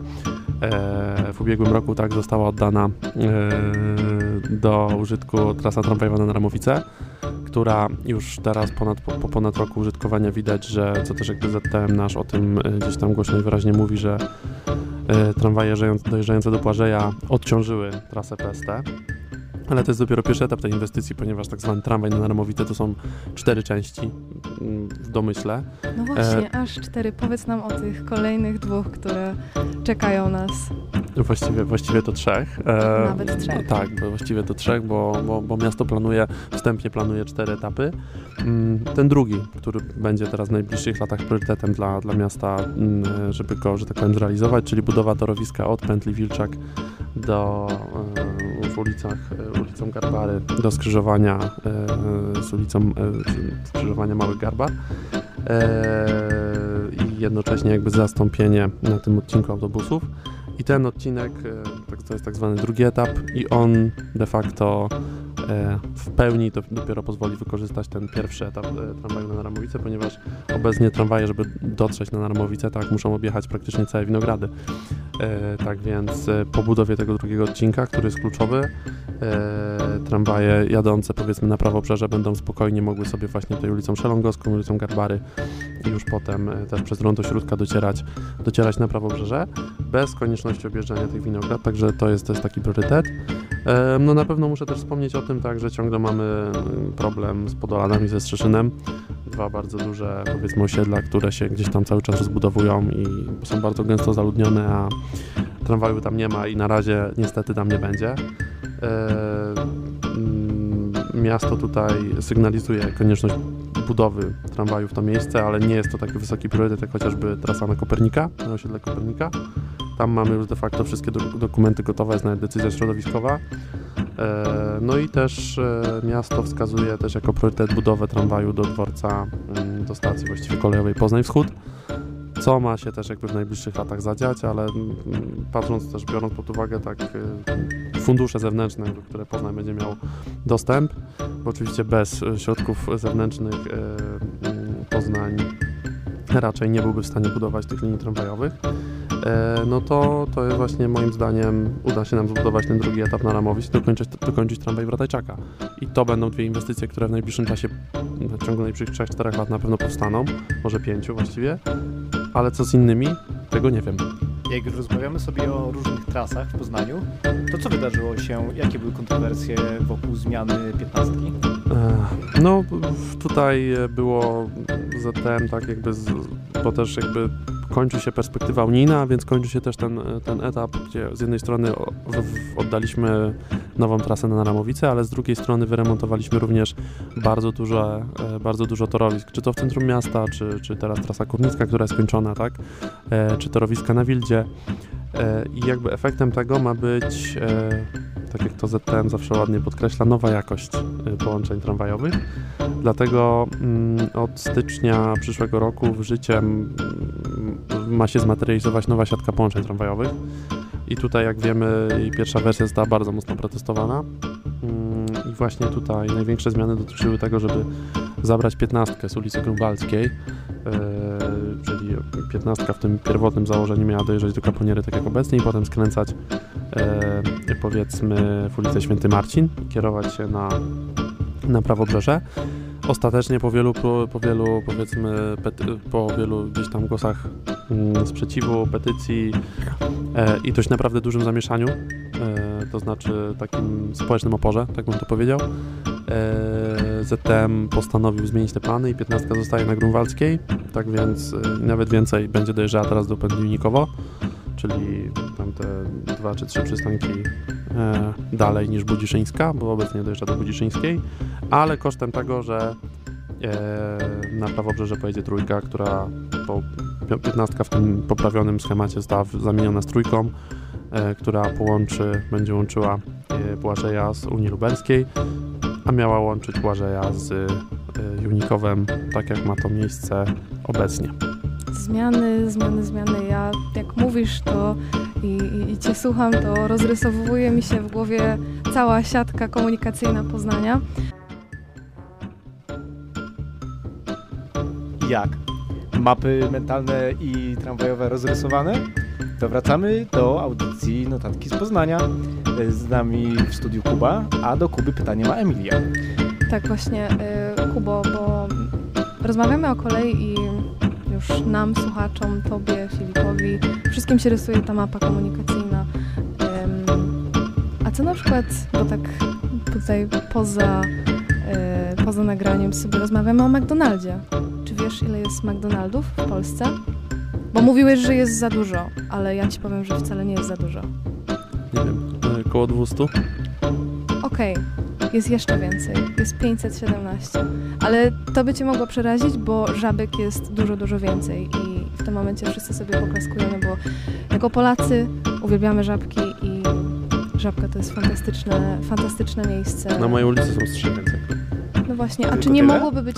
e, w ubiegłym roku tak została oddana e, do użytku trasa tramwajowa na Naramowice, która już teraz ponad, po, po ponad roku użytkowania widać, że co też jakby ZTM nasz o tym e, gdzieś tam głośno i wyraźnie mówi, że tramwaje jeżdżające- dojeżdżające do Płażeja odciążyły trasę PST. Ale to jest dopiero pierwszy etap tej inwestycji, ponieważ tak zwany tramwaj na Naramowice to są cztery części mm, w domyśle. No właśnie, aż cztery. Powiedz nam o tych kolejnych dwóch, które czekają nas. Właściwie, właściwie to trzech. E, Nawet trzech. Tak, bo właściwie to trzech, bo, bo, bo miasto planuje, wstępnie planuje cztery etapy. Mm, Ten drugi, który będzie teraz w najbliższych latach priorytetem dla, dla miasta, mm, żeby go, że tak powiem, zrealizować, czyli budowa torowiska od pętli Wilczak do e, w ulicach, e, ulicą Garbary, do skrzyżowania e, z ulicą e, skrzyżowania Mały Garbar. E, I jednocześnie jakby zastąpienie na tym odcinku autobusów. I ten odcinek, tak, to jest tak zwany drugi etap i on de facto w pełni to dopiero pozwoli wykorzystać ten pierwszy etap e, tramwaju na Naramowice, ponieważ obecnie tramwaje, żeby dotrzeć na Naramowice, tak, muszą objechać praktycznie całe winogrady. E, tak więc e, po budowie tego drugiego odcinka, który jest kluczowy, e, tramwaje jadące powiedzmy na prawobrzeże będą spokojnie mogły sobie właśnie tej ulicą Szelongowską, ulicą Garbary i już potem e, też przez Rondo Śródka docierać, docierać na prawobrzeże bez konieczności objeżdżania tych winograd, także to jest, jest taki priorytet. E, No na pewno muszę też wspomnieć o tym, tak, że ciągle mamy mm, problem z Podolanami ze Strzeszynem. Dwa bardzo duże, powiedzmy, osiedla, które się gdzieś tam cały czas rozbudowują i są bardzo gęsto zaludnione, a tramwaju tam nie ma i na razie niestety tam nie będzie. Mm, Miasto tutaj sygnalizuje konieczność budowy tramwaju w to miejsce, ale nie jest to taki wysoki priorytet jak chociażby trasa na Kopernika, na osiedle Kopernika. Tam mamy już de facto wszystkie do, dokumenty gotowe, jest nawet decyzja środowiskowa. E, no i też e, miasto wskazuje też jako priorytet budowę tramwaju do dworca, mm, do stacji właściwie kolejowej Poznań Wschód, co ma się też jakby w najbliższych latach zadziać, ale mm, patrząc też, biorąc pod uwagę tak e, fundusze zewnętrzne, do które Poznań będzie miał dostęp, bo oczywiście bez e, środków zewnętrznych e, mm, Poznań raczej nie byłby w stanie budować tych linii tramwajowych. E, no to, to jest właśnie moim zdaniem uda się nam zbudować ten drugi etap na Ramowic dokończyć, dokończyć tramwaj Wratajczaka. I to będą dwie inwestycje, które w najbliższym czasie, w ciągu najbliższych 3-4 lat na pewno powstaną, może 5 właściwie, ale co z innymi, tego nie wiem. Jak już rozmawiamy sobie o różnych trasach w Poznaniu, to co wydarzyło się, jakie były kontrowersje wokół zmiany 15? Ech, No, tutaj było ZTM tak jakby, z, bo też jakby kończy się perspektywa unijna, więc kończy się też ten, ten etap, gdzie z jednej strony oddaliśmy nową trasę na Naramowice, ale z drugiej strony wyremontowaliśmy również bardzo dużo, e, bardzo dużo torowisk, czy to w centrum miasta, czy, czy teraz trasa Kurnicka, która jest skończona, tak, e, czy torowiska na Wildzie. E, I jakby efektem tego ma być, tak jak to ZTM zawsze ładnie podkreśla, nowa jakość e, połączeń tramwajowych. Dlatego mm, od stycznia przyszłego roku w życie mm, ma się zmaterializować nowa siatka połączeń tramwajowych. I tutaj, jak wiemy, pierwsza wersja została bardzo mocno protestowana. Mm, I właśnie tutaj największe zmiany dotyczyły tego, żeby zabrać piętnastkę z ulicy Grunwaldzkiej, czyli piętnastka w tym pierwotnym założeniu miała dojeżdżać do Kaponiery tak jak obecnie i potem skręcać e, powiedzmy w ulicę Święty Marcin kierować się na, na prawobrzeże. Ostatecznie po wielu, po, wielu powiedzmy, po wielu gdzieś tam głosach mm, sprzeciwu, petycji e, i dość naprawdę dużym zamieszaniu, e, to znaczy takim społecznym oporze, tak bym to powiedział, e, ZTM postanowił zmienić te plany i 15 zostaje na Grunwaldzkiej, tak więc e, nawet więcej będzie dojeżdżała teraz do Pędlinikowo, czyli tam te dwa czy trzy przystanki e, dalej niż Budziszyńska, bo obecnie dojeżdża do Budziszyńskiej, ale kosztem tego, że e, na prawobrzeże pojedzie trójka, która po 15 w tym poprawionym schemacie została zamieniona z trójką, e, która połączy, będzie łączyła e, Błażeja z Unii Lubelskiej, a miała łączyć Błażeja z e, Junikowem, tak jak ma to miejsce obecnie. Zmiany, zmiany, zmiany. Ja jak mówisz to i, i, i cię słucham, to rozrysowuje mi się w głowie cała siatka komunikacyjna Poznania. Jak? Mapy mentalne i tramwajowe rozrysowane? To wracamy do audycji Notatki z Poznania. Z nami w studiu Kuba, a do Kuby pytanie ma Emilia. Tak właśnie, y, Kubo, bo rozmawiamy o kolei i już nam, słuchaczom, tobie, Filipowi, wszystkim się rysuje ta mapa komunikacyjna. A co na przykład, bo tak tutaj poza, y, poza nagraniem sobie rozmawiamy o McDonaldzie. Czy wiesz, ile jest McDonaldów w Polsce? Bo mówiłeś, że jest za dużo, ale ja ci powiem, że wcale nie jest za dużo. Nie wiem, e, około 200? Okej, jest jeszcze więcej. Jest 517. Ale to by cię mogło przerazić, bo żabek jest dużo, dużo więcej. I w tym momencie wszyscy sobie poklaskujemy, bo jako Polacy uwielbiamy żabki i żabka to jest fantastyczne, fantastyczne miejsce. Na mojej ulicy są trzy więcej. No właśnie, a czy nie tyle? mogłoby być...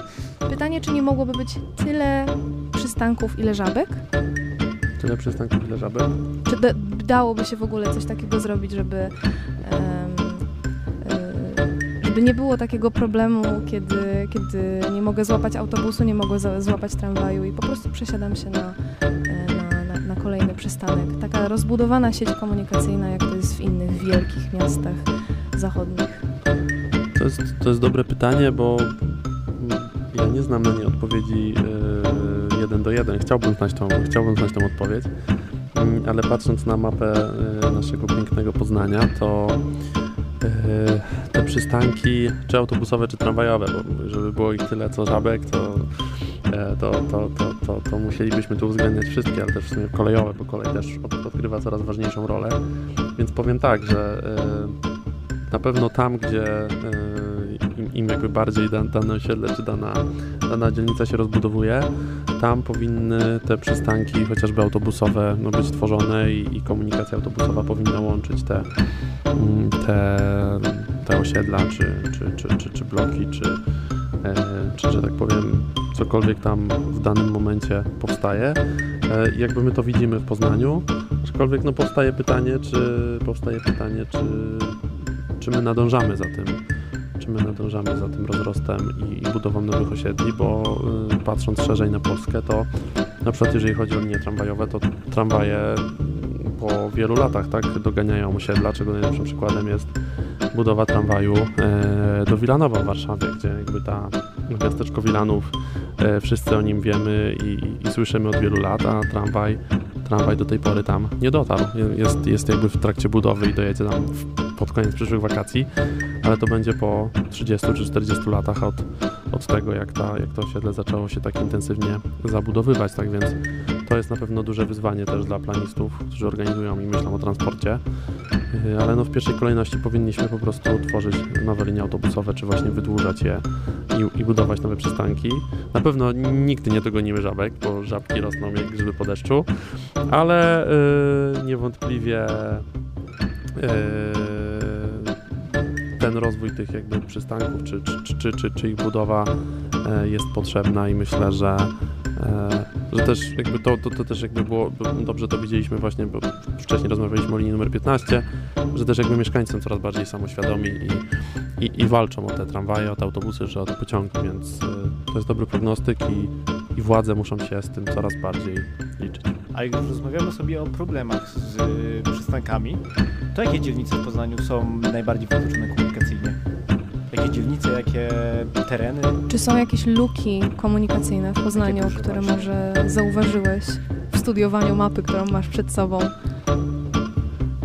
Pytanie, czy nie mogłoby być tyle przystanków, ile żabek? Tyle przystanków, ile żaby? Czy da, dałoby się w ogóle coś takiego zrobić, żeby, żeby nie było takiego problemu, kiedy, kiedy nie mogę złapać autobusu, nie mogę złapać tramwaju i po prostu przesiadam się na, e, na, na, na kolejny przystanek. Taka rozbudowana sieć komunikacyjna, jak to jest w innych wielkich miastach zachodnich. To jest, to jest dobre pytanie, bo ja nie znam na nie odpowiedzi e, jeden do jeden. Chciałbym znać tą, chciałbym znać tą odpowiedź, Mm, ale patrząc na mapę e, naszego pięknego Poznania, to te przystanki, czy autobusowe, czy tramwajowe, bo żeby było ich tyle co żabek, to, e, to, to, to, to, to musielibyśmy tu uwzględniać wszystkie, ale też w sumie kolejowe, bo kolej też od- odgrywa coraz ważniejszą rolę. Więc powiem tak, że e, na pewno tam, gdzie e, im, jakby bardziej da, dane osiedle czy dana, dana dzielnica się rozbudowuje, tam powinny te przystanki, chociażby autobusowe, no, być tworzone i, i komunikacja autobusowa powinna łączyć te, mm, te, te osiedla, czy, czy, czy, czy, czy bloki, czy, e, czy, że tak powiem, cokolwiek tam w danym momencie powstaje. E, jakby my to widzimy w Poznaniu, aczkolwiek no powstaje pytanie, czy powstaje pytanie, czy czy my nadążamy za tym, my nadążamy za tym rozrostem i, i budową nowych osiedli, bo y, patrząc szerzej na Polskę, to na przykład jeżeli chodzi o linie tramwajowe, to tramwaje y, po wielu latach tak doganiają osiedla, czego najlepszym przykładem jest budowa tramwaju e, do Wilanowa w Warszawie, gdzie jakby ta miasteczko Wilanów, e, wszyscy o nim wiemy i, i słyszymy od wielu lat, a tramwaj, tramwaj do tej pory tam nie dotarł. Jest, jest jakby w trakcie budowy i dojedzie tam w, pod koniec przyszłych wakacji, ale to będzie po 30 czy 40 latach od, od tego, jak, ta, jak to osiedle zaczęło się tak intensywnie zabudowywać, tak więc to jest na pewno duże wyzwanie też dla planistów, którzy organizują i myślą o transporcie, Yy, ale no w pierwszej kolejności powinniśmy po prostu tworzyć nowe linie autobusowe, czy właśnie wydłużać je i, i budować nowe przystanki. Na pewno nigdy nie dogonimy żabek, bo żabki rosną jak grzyby po deszczu, ale yy, niewątpliwie yy, ten rozwój tych jakby przystanków, czy, czy, czy, czy, czy, ich budowa e, jest potrzebna i myślę, że, że też jakby to, to, to też jakby było, dobrze to widzieliśmy właśnie, bo wcześniej rozmawialiśmy o linii numer 15, że też jakby mieszkańcy są coraz bardziej samoświadomi i, i, i walczą o te tramwaje, o te autobusy, czy o te pociągi, więc e, to jest dobry prognostyk i, i władze muszą się z tym coraz bardziej liczyć. A jak już rozmawiamy sobie o problemach z y, przystankami, to jakie dzielnice w Poznaniu są najbardziej wykluczone komunikacyjnie? Jakie dzielnice, jakie tereny? Czy są jakieś luki komunikacyjne w Poznaniu, które może zauważyłeś w studiowaniu mapy, którą masz przed sobą?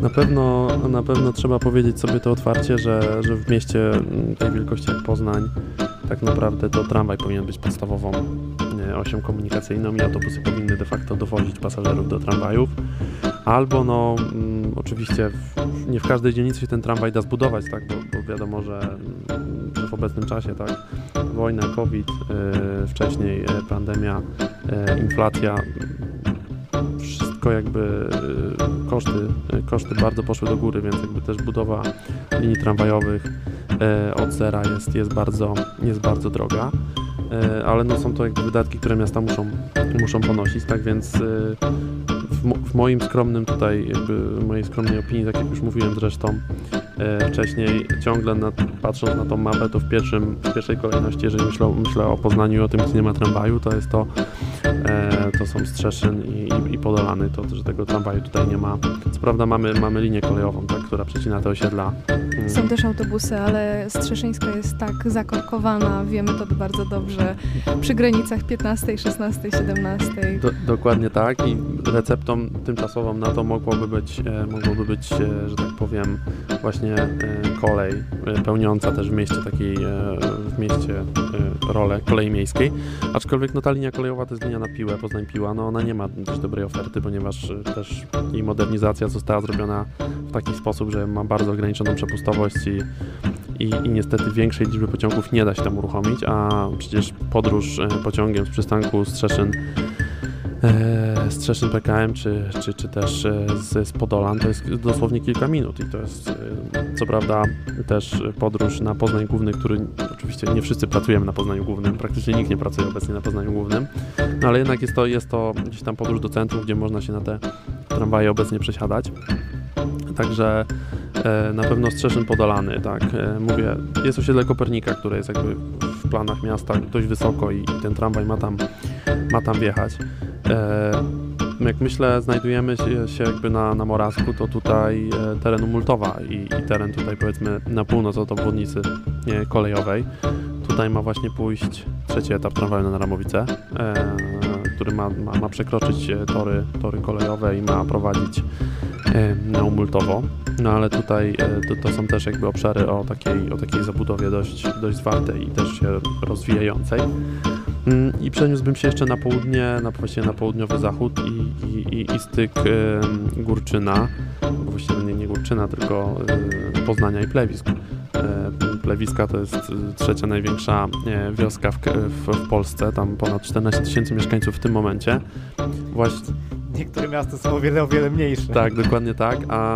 Na pewno, na pewno trzeba powiedzieć sobie to otwarcie, że, że w mieście tej wielkości jak Poznań tak naprawdę to tramwaj powinien być podstawową osią komunikacyjną i autobusy powinny de facto dowozić pasażerów do tramwajów. Albo no mm, oczywiście w, nie w każdej dzielnicy się ten tramwaj da zbudować, tak, bo, bo wiadomo, że, mm, w obecnym czasie tak, wojna, COVID, e, wcześniej e, pandemia, e, inflacja, wszystko jakby y, koszty, y, koszty bardzo poszły do góry, więc jakby też budowa linii tramwajowych od zera jest, jest, bardzo, jest bardzo droga. E, ale no są to jakby wydatki, które miasta muszą, muszą ponosić, tak więc e, w, w moim skromnym tutaj, jakby mojej skromnej opinii, tak jak już mówiłem zresztą wcześniej, ciągle na, patrząc na tą mapę, to w, pierwszym, w pierwszej kolejności, jeżeli myślę, myślę o Poznaniu i o tym, gdzie nie ma tramwaju, to jest to, e, to są Strzeszyn i, i, i Podolany, to, że tego tramwaju tutaj nie ma. Co prawda mamy, mamy linię kolejową, tak, która przecina te osiedla. Mm. Są też autobusy, ale Strzeszyńska jest tak zakorkowana, wiemy to bardzo dobrze, przy granicach 15, 16, 17. Do, dokładnie tak i receptą tymczasową na to mogłoby być, e, mogłoby być e, że tak powiem, właśnie e, kolej, e, pełniąca też w mieście takiej, w mieście e, rolę kolei miejskiej. Aczkolwiek no, ta linia kolejowa to jest linia na piłę, Poznań Piła, no ona nie ma dość dobrej oferty, ponieważ też jej modernizacja została zrobiona w taki sposób, że ma bardzo ograniczoną przepustowość i i, i niestety większej liczby pociągów nie da się tam uruchomić, a przecież podróż pociągiem z przystanku Strzeszyn e, Strzeszyn PKM czy, czy, czy też e, z, z Podolan to jest dosłownie kilka minut i to jest e, co prawda też podróż na Poznań Główny, który oczywiście nie wszyscy pracujemy na Poznaniu Głównym, praktycznie nikt nie pracuje obecnie na Poznaniu Głównym, no ale jednak jest to, jest to gdzieś tam podróż do centrum, gdzie można się na te tramwaje obecnie przesiadać. Także na pewno Strzeszyn Podolany, tak. Mówię, jest osiedle Kopernika, które jest jakby planach miasta dość wysoko i, ten tramwaj ma tam, ma tam wjechać. E, jak myślę, znajdujemy się, jakby na, na Morawsku, to tutaj e, teren Multowa i, i teren tutaj powiedzmy na północ od obwodnicy kolejowej. Tutaj ma właśnie pójść trzeci etap tramwaju na Ramowice, e, który ma, ma, ma przekroczyć e, tory, tory kolejowe i ma prowadzić e, na Umultowo. No ale tutaj e, to, to są też jakby obszary o takiej, o takiej zabudowie dość, dość zwartej i też się rozwijającej. Mm, I przeniósłbym się jeszcze na południe, na, właściwie na południowy zachód i, i, i, styk Górczyna, właściwie nie, nie Górczyna, tylko Poznania i Plewisk. Plewiska to jest e, trzecia największa e, wioska w, w, w Polsce, tam ponad 14 tysięcy mieszkańców w tym momencie. Właśnie, Niektóre miasta są o wiele, o wiele mniejsze. tak, dokładnie tak, a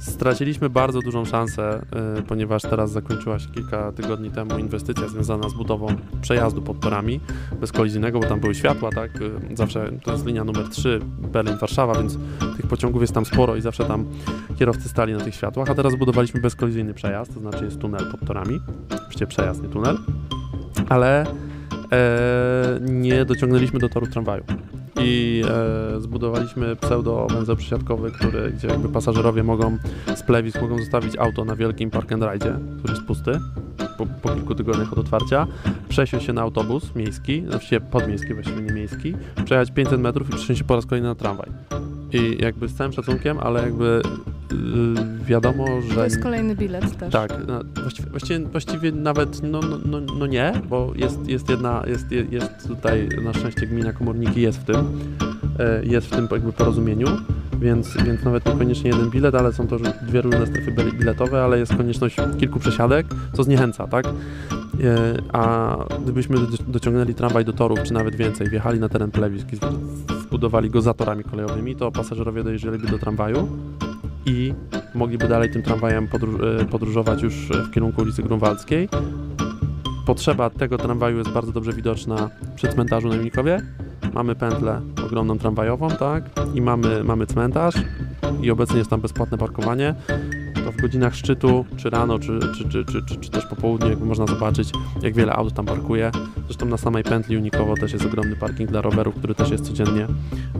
straciliśmy bardzo dużą szansę, y, ponieważ teraz zakończyła się kilka tygodni temu inwestycja związana z budową przejazdu pod torami bezkolizyjnego, bo tam były światła, tak, y, zawsze to jest linia numer 3 Berlin-Warszawa, więc tych pociągów jest tam sporo i zawsze tam kierowcy stali na tych światłach, a teraz zbudowaliśmy bezkolizyjny przejazd, to znaczy jest tunel pod torami, oczywiście przejazd, nie tunel, ale nie dociągnęliśmy do toru tramwaju i e, zbudowaliśmy pseudo węzeł przysiadkowy, który, gdzie jakby pasażerowie mogą z plewisk mogą zostawić auto na wielkim park and ride, który jest pusty po, po kilku tygodniach od otwarcia, przesiąść się na autobus miejski, właściwie podmiejski, właściwie nie miejski, przejechać 500 metrów i przesiąść się po raz kolejny na tramwaj. I jakby z całym szacunkiem, ale jakby y, wiadomo, że... To jest kolejny bilet też. Tak, no, właściwie, właściwie, właściwie nawet no, no, no, no nie, bo jest, jest jedna, jest, je- jest tutaj na szczęście gmina Komorniki jest w tym, e, jest w tym jakby porozumieniu, więc, więc nawet niekoniecznie jeden bilet, ale są to dwie różne strefy bile- biletowe, ale jest konieczność kilku przesiadek, co zniechęca, tak? E, A gdybyśmy do- dociągnęli tramwaj do torów, czy nawet więcej, wjechali na teren plewisk i zbudowali go za torami kolejowymi, to pasażerowie dojeżdżaliby do tramwaju i mogliby dalej tym tramwajem podróż, e, podróżować już w kierunku ulicy Grunwaldzkiej. Potrzeba tego tramwaju jest bardzo dobrze widoczna przy cmentarzu na. Mamy pętlę ogromną tramwajową, tak? I mamy, mamy cmentarz i obecnie jest tam bezpłatne parkowanie. To w godzinach szczytu, czy rano, czy, czy, czy, czy, czy, czy też po południu, jakby można zobaczyć, jak wiele aut tam parkuje. Zresztą na samej pętli Unikowo też jest ogromny parking dla rowerów, który też jest codziennie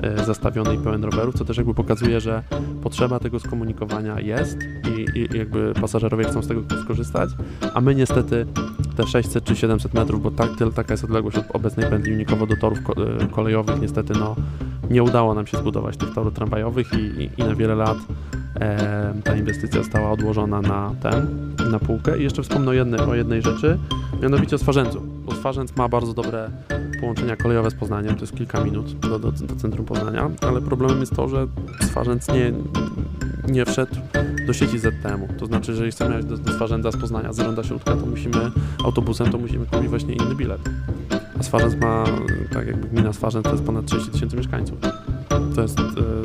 e, zastawiony i pełen rowerów, co też jakby pokazuje, że potrzeba tego skomunikowania jest i, i jakby pasażerowie chcą z tego skorzystać, a my niestety te 600 czy 700 metrów, bo tak, taka jest odległość od obecnej pętli Unikowo do torów e, kolejowych, niestety no, nie udało nam się zbudować tych torów tramwajowych i, i, i na wiele lat e, ta inwestycja została odłożona na ten, na półkę. I jeszcze wspomnę o jednej, o jednej rzeczy, mianowicie o Swarzędzu, bo Swarzędz ma bardzo dobre połączenia kolejowe z Poznaniem, to jest kilka minut do, do, do centrum Poznania, ale problemem jest to, że Swarzędz nie, nie wszedł do sieci ZTM-u. To znaczy, że jeżeli chcemy jechać do, do Swarzędza z Poznania, z Ronda Śródka, to musimy autobusem, to musimy kupić właśnie inny bilet. A Swarzędz ma, tak jakby gmina Swarzędz to jest ponad 30 tysięcy mieszkańców. To jest e,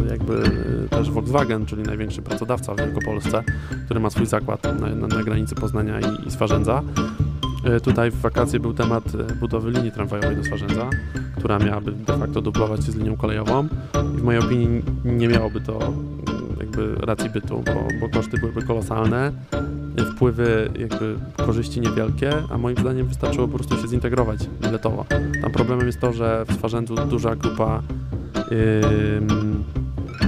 jakby e, też Volkswagen, czyli największy pracodawca w Wielkopolsce, który ma swój zakład na, na, na granicy Poznania i, i Swarzędza. E, Tutaj w wakacje był temat budowy linii tramwajowej do Swarzędza, która miałaby de facto dublować się z linią kolejową i w mojej opinii nie miałoby to jakby racji bytu, bo, bo koszty byłyby kolosalne, wpływy jakby korzyści niewielkie, a moim zdaniem wystarczyło po prostu się zintegrować biletowo. Tam problemem jest to, że w Swarzędzu duża grupa ym,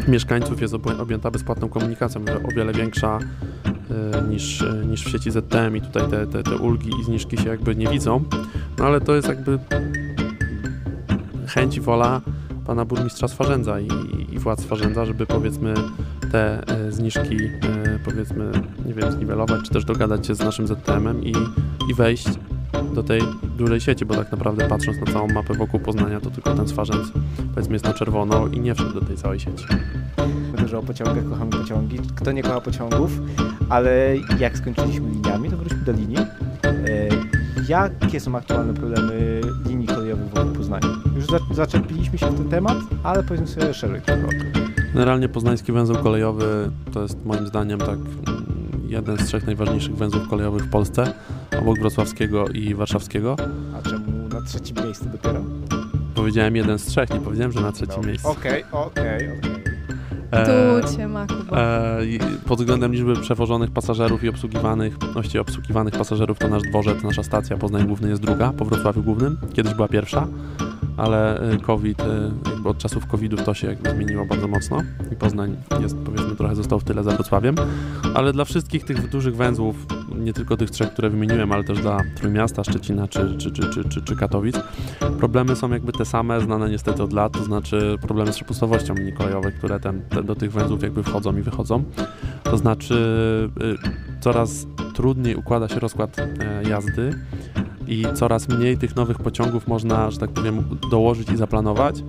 mieszkańców jest obję- objęta bezpłatną komunikacją, o wiele większa y, niż, niż w sieci ZTM i tutaj te, te, te ulgi i zniżki się jakby nie widzą, no ale to jest jakby chęć i wola pana burmistrza Swarzędza i, i władz Swarzędza, żeby powiedzmy te e, zniżki e, powiedzmy, nie wiem, zniwelować, czy też dogadać się z naszym ZTM-em i, i wejść do tej dużej sieci, bo tak naprawdę patrząc na całą mapę wokół Poznania, to tylko ten Swarzędz powiedzmy jest na czerwono i nie wszedł do tej całej sieci. Że o pociągach kochamy pociągi. Kto nie kocha pociągów, ale jak skończyliśmy liniami, to wróćmy do linii. E, jakie są aktualne problemy linii kolejowych wokół Poznania? Już za, zaczepiliśmy się w ten temat, ale powiedzmy sobie szerzej trochę o tym. Generalnie poznański węzeł kolejowy to jest moim zdaniem tak mm, jeden z trzech najważniejszych węzłów kolejowych w Polsce, obok wrocławskiego i warszawskiego. A czemu na trzecim miejscu dopiero? Powiedziałem jeden z trzech, nie powiedziałem, że na trzecim miejscu. Okej, okej, okej. E, Tu cię ma, Kuba. E, pod względem liczby przewożonych pasażerów i obsługiwanych, właściwie obsługiwanych pasażerów to nasz dworzec, nasza stacja Poznań Główny jest druga, po Wrocławiu Głównym. Kiedyś była pierwsza, ale e, COVID, e, jakby od czasów COVID-u to się jakby zmieniło bardzo mocno i Poznań jest powiedzmy trochę został w tyle za Wrocławiem, ale dla wszystkich tych dużych węzłów, nie tylko tych trzech, które wymieniłem, ale też dla Trójmiasta, Szczecina czy, czy, czy, czy, czy, czy Katowic, problemy są jakby te same, znane niestety od lat, to znaczy problemy z przepustowością linii kolejowych, które ten, te, do tych węzłów jakby wchodzą i wychodzą. To znaczy y, coraz trudniej układa się rozkład e, jazdy i coraz mniej tych nowych pociągów można, że tak powiem, dołożyć i zaplanować,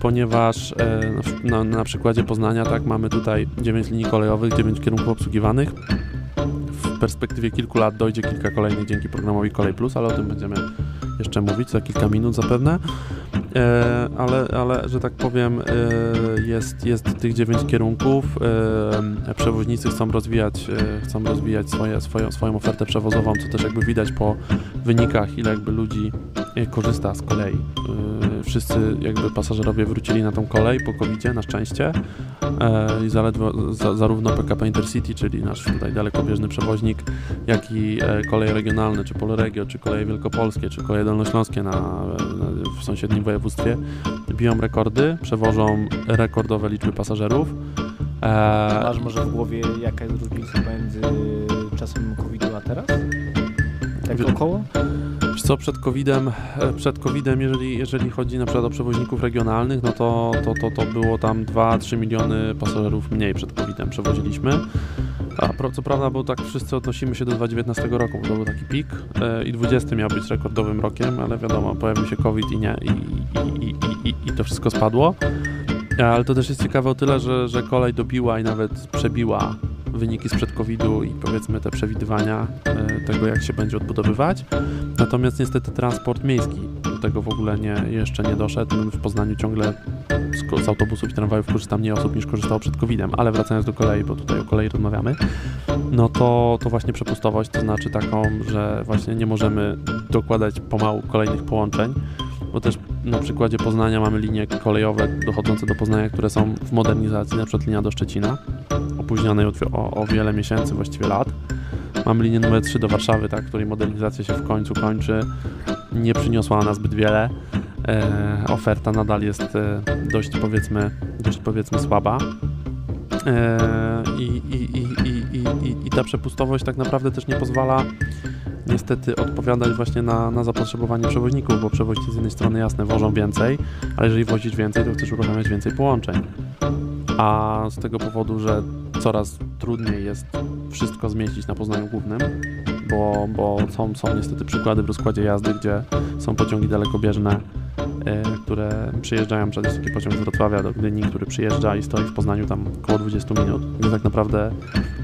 ponieważ e, na, na przykładzie Poznania tak mamy tutaj 9 linii kolejowych, 9 kierunków obsługiwanych. W perspektywie kilku lat dojdzie kilka kolejnych dzięki programowi Kolej Plus, ale o tym będziemy jeszcze mówić za kilka minut zapewne. E, ale, ale, że tak powiem, e, jest, jest tych dziewięć kierunków. E, przewoźnicy chcą rozwijać, e, chcą rozwijać swoje, swoją, swoją ofertę przewozową, co też jakby widać po wynikach, ile jakby ludzi e, korzysta z kolei. E, wszyscy jakby pasażerowie wrócili na tą kolej po covid na szczęście i zaledwo za, zarówno PKP Intercity, czyli nasz tutaj dalekobieżny przewoźnik, jak i e, koleje regionalne, czy Polregio, czy koleje wielkopolskie, czy koleje dolnośląskie na, na, w sąsiednim województwie biją rekordy, przewożą rekordowe liczby pasażerów. E, Masz może w głowie jaka jest różnica między czasem COVID-u a teraz? Tak Wie- około? Co, przed COVID-em, e, przed COVID-em jeżeli, jeżeli chodzi na przykład o przewoźników regionalnych, no to, to, to, to było tam 2-3 miliony pasażerów mniej przed COVID-em przewoziliśmy. A co prawda, bo tak wszyscy odnosimy się do 2019 roku, bo to był taki pik e, i 20 miał być rekordowym rokiem, ale wiadomo, pojawił się COVID i nie, i, i, i, i, i to wszystko spadło. Ale to też jest ciekawe o tyle, że, że kolej dobiła i nawet przebiła wyniki sprzed COVID-u i powiedzmy te przewidywania e, tego, jak się będzie odbudowywać. Natomiast niestety transport miejski do tego w ogóle nie, jeszcze nie doszedł. W Poznaniu ciągle z, z autobusów i tramwajów korzysta mniej osób niż korzystało przed COVID-em, ale wracając do kolei, bo tutaj o kolei rozmawiamy, no to, to właśnie przepustowość, to znaczy taką, że właśnie nie możemy dokładać pomału kolejnych połączeń, bo też na przykładzie Poznania mamy linie kolejowe dochodzące do Poznania, które są w modernizacji, na przykład linia do Szczecina, opóźnionej o, o, wiele miesięcy, właściwie lat. Mamy linię numer 3 do Warszawy, tak, której modernizacja się w końcu kończy. Nie przyniosła ona zbyt wiele. E, oferta nadal jest e, dość powiedzmy, dość powiedzmy słaba. E, i, i, i, i, i, I ta przepustowość tak naprawdę też nie pozwala niestety odpowiadać właśnie na, na zapotrzebowanie przewoźników, bo przewoźnicy z jednej strony jasne wożą więcej, ale jeżeli wozisz więcej, to chcesz uruchamiać więcej połączeń. A z tego powodu, że coraz trudniej jest wszystko zmieścić na Poznaniu Głównym, bo, bo są, są niestety przykłady w rozkładzie jazdy, gdzie są pociągi dalekobieżne, które przyjeżdżają, przed jest taki pociąg z Wrocławia do Gdyni, który przyjeżdża i stoi w Poznaniu tam około 20 minut, gdzie tak naprawdę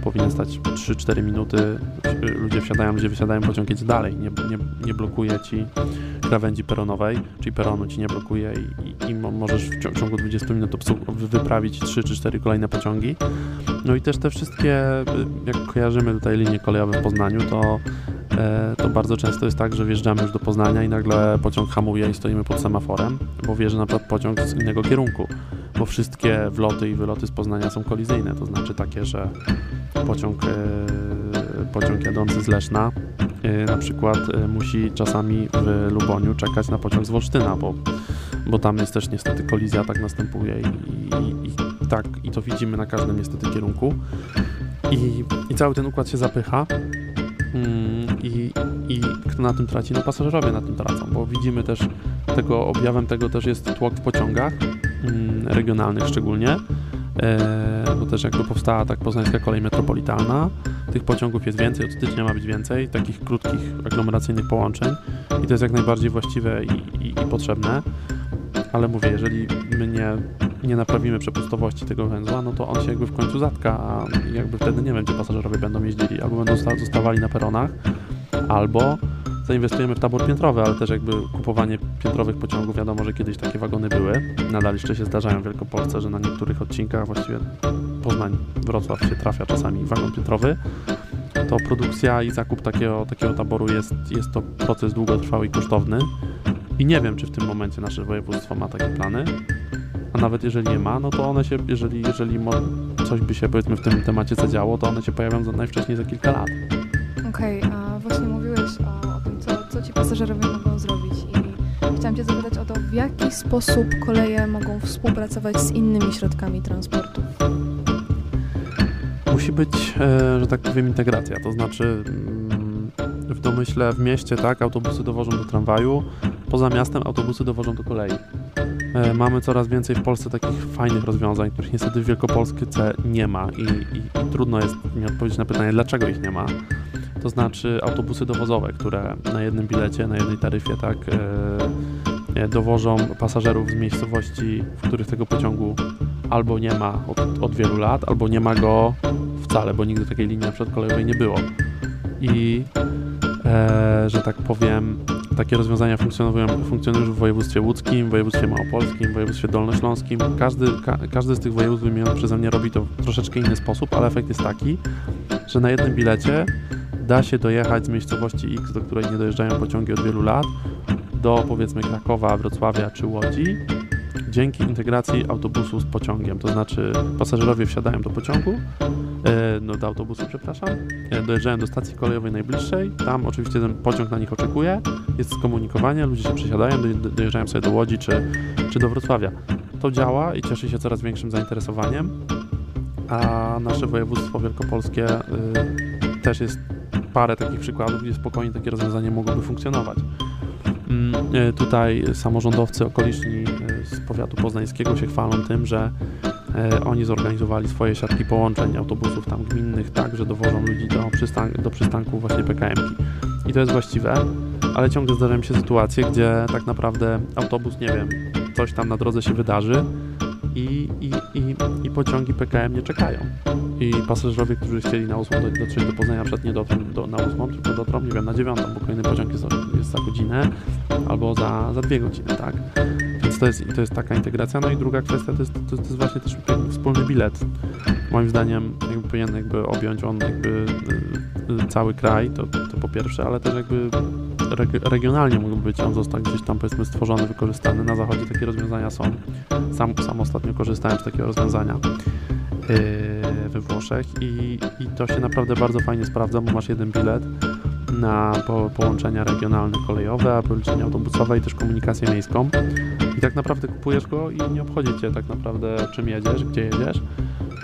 powinien stać 3-4 minuty, ludzie wsiadają, ludzie wysiadają, pociąg jedzie dalej, nie, nie, nie blokuje ci krawędzi peronowej, czyli peronu ci nie blokuje i, i, i możesz w ciągu, w ciągu 20 minut wyprawić 3 czy 4 kolejne pociągi. No i też te wszystkie, jak kojarzymy tutaj linie kolejowe w Poznaniu, to E, to bardzo często jest tak, że wjeżdżamy już do Poznania i nagle pociąg hamuje i stoimy pod semaforem, bo że na przykład pociąg z innego kierunku, bo wszystkie wloty i wyloty z Poznania są kolizyjne, to znaczy takie, że pociąg, e, pociąg jadący z Leszna e, na przykład musi czasami w Luboniu czekać na pociąg z Wolsztyna, bo, bo tam jest też niestety kolizja, tak następuje i, i, i tak, i to widzimy na każdym niestety kierunku. I, I cały ten układ się zapycha. Mm, I, I kto na tym traci? No pasażerowie na tym tracą, bo widzimy też tego, objawem tego też jest tłok w pociągach mm, regionalnych szczególnie, e, bo też jakby powstała tak poznańska kolej metropolitalna, tych pociągów jest więcej, od stycznia ma być więcej, takich krótkich aglomeracyjnych połączeń. I to jest jak najbardziej właściwe i, i, i potrzebne, ale mówię, jeżeli my nie nie naprawimy przepustowości tego węzła, no to on się jakby w końcu zatka, a jakby wtedy nie wiem, pasażerowie będą jeździli, albo będą zostawali na peronach, albo zainwestujemy w tabor piętrowy, ale też jakby kupowanie piętrowych pociągów, wiadomo, że kiedyś takie wagony były, nadal jeszcze się zdarzają w Wielkopolsce, że na niektórych odcinkach, właściwie Poznań, Wrocław się trafia czasami wagon piętrowy, to produkcja i zakup takiego, takiego taboru jest, jest to proces długotrwały i kosztowny. I nie wiem, czy w tym momencie nasze województwo ma takie plany, a nawet jeżeli nie ma, no to one się, jeżeli, jeżeli coś by się powiedzmy w tym temacie zadziało, to one się pojawią za, najwcześniej za kilka lat. Okej, okay, a właśnie mówiłeś o, o tym, co, co ci pasażerowie mogą zrobić i chciałam cię zapytać o to, w jaki sposób koleje mogą współpracować z innymi środkami transportu? Musi być, e, że tak powiem, integracja, to znaczy mm, w domyśle w mieście, tak, autobusy dowożą do tramwaju, poza miastem autobusy dowożą do kolei. E, mamy coraz więcej w Polsce takich fajnych rozwiązań, których niestety w Wielkopolsce nie ma i, i, i trudno jest mi odpowiedzieć na pytanie, dlaczego ich nie ma. To znaczy autobusy dowozowe, które na jednym bilecie, na jednej taryfie tak e, dowożą pasażerów z miejscowości, w których tego pociągu albo nie ma od, od wielu lat, albo nie ma go wcale, bo nigdy takiej linii przedkolejowej nie było. I e, że tak powiem, takie rozwiązania funkcjonują, funkcjonują w województwie łódzkim, w województwie małopolskim, w województwie dolnośląskim. Każdy, ka, każdy z tych województw wymienionych przeze mnie robi to w troszeczkę inny sposób, ale efekt jest taki, że na jednym bilecie da się dojechać z miejscowości X, do której nie dojeżdżają pociągi od wielu lat, do powiedzmy Krakowa, Wrocławia czy Łodzi dzięki integracji autobusu z pociągiem. To znaczy pasażerowie wsiadają do pociągu, e, no do autobusu, przepraszam, e, dojeżdżają do stacji kolejowej najbliższej, tam oczywiście ten pociąg na nich oczekuje, jest skomunikowanie, ludzie się przesiadają, dojeżdżają sobie do Łodzi czy, czy do Wrocławia. To działa i cieszy się coraz większym zainteresowaniem, a nasze województwo wielkopolskie y, też jest parę takich przykładów, gdzie spokojnie takie rozwiązanie mogłoby funkcjonować. Mm, e, tutaj samorządowcy okoliczni e, powiatu poznańskiego się chwalą tym, że e, oni zorganizowali swoje siatki połączeń autobusów tam gminnych tak, że dowożą ludzi do, przystan do przystanku właśnie PKM-ki. I to jest właściwe, ale ciągle zdarzają się sytuacje, gdzie tak naprawdę autobus, nie wiem, coś tam na drodze się wydarzy i, i, i, i pociągi PKM nie czekają. I pasażerowie, którzy chcieli na 8 dotrzeć do Poznania, przed nie dotrą do, na 8, tylko dotrą, nie wiem, na 9, bo kolejny pociąg jest, jest za godzinę albo za, za dwie godziny, tak? To jest, to jest taka integracja. No i druga kwestia to jest, to, to jest właśnie też wspólny bilet. Moim zdaniem jakby powinien jakby objąć on jakby y, y, cały kraj, to, to po pierwsze, ale też jakby regionalnie mógłby być on został gdzieś tam powiedzmy stworzony, wykorzystany. Na zachodzie takie rozwiązania są. Sam, sam ostatnio korzystałem z takiego rozwiązania yy, we Włoszech i, i to się naprawdę bardzo fajnie sprawdza, bo masz jeden bilet na po, połączenia regionalne kolejowe, połączenia autobusowe i też komunikację miejską. I tak naprawdę kupujesz go i nie obchodzi cię tak naprawdę czym jedziesz, gdzie jedziesz.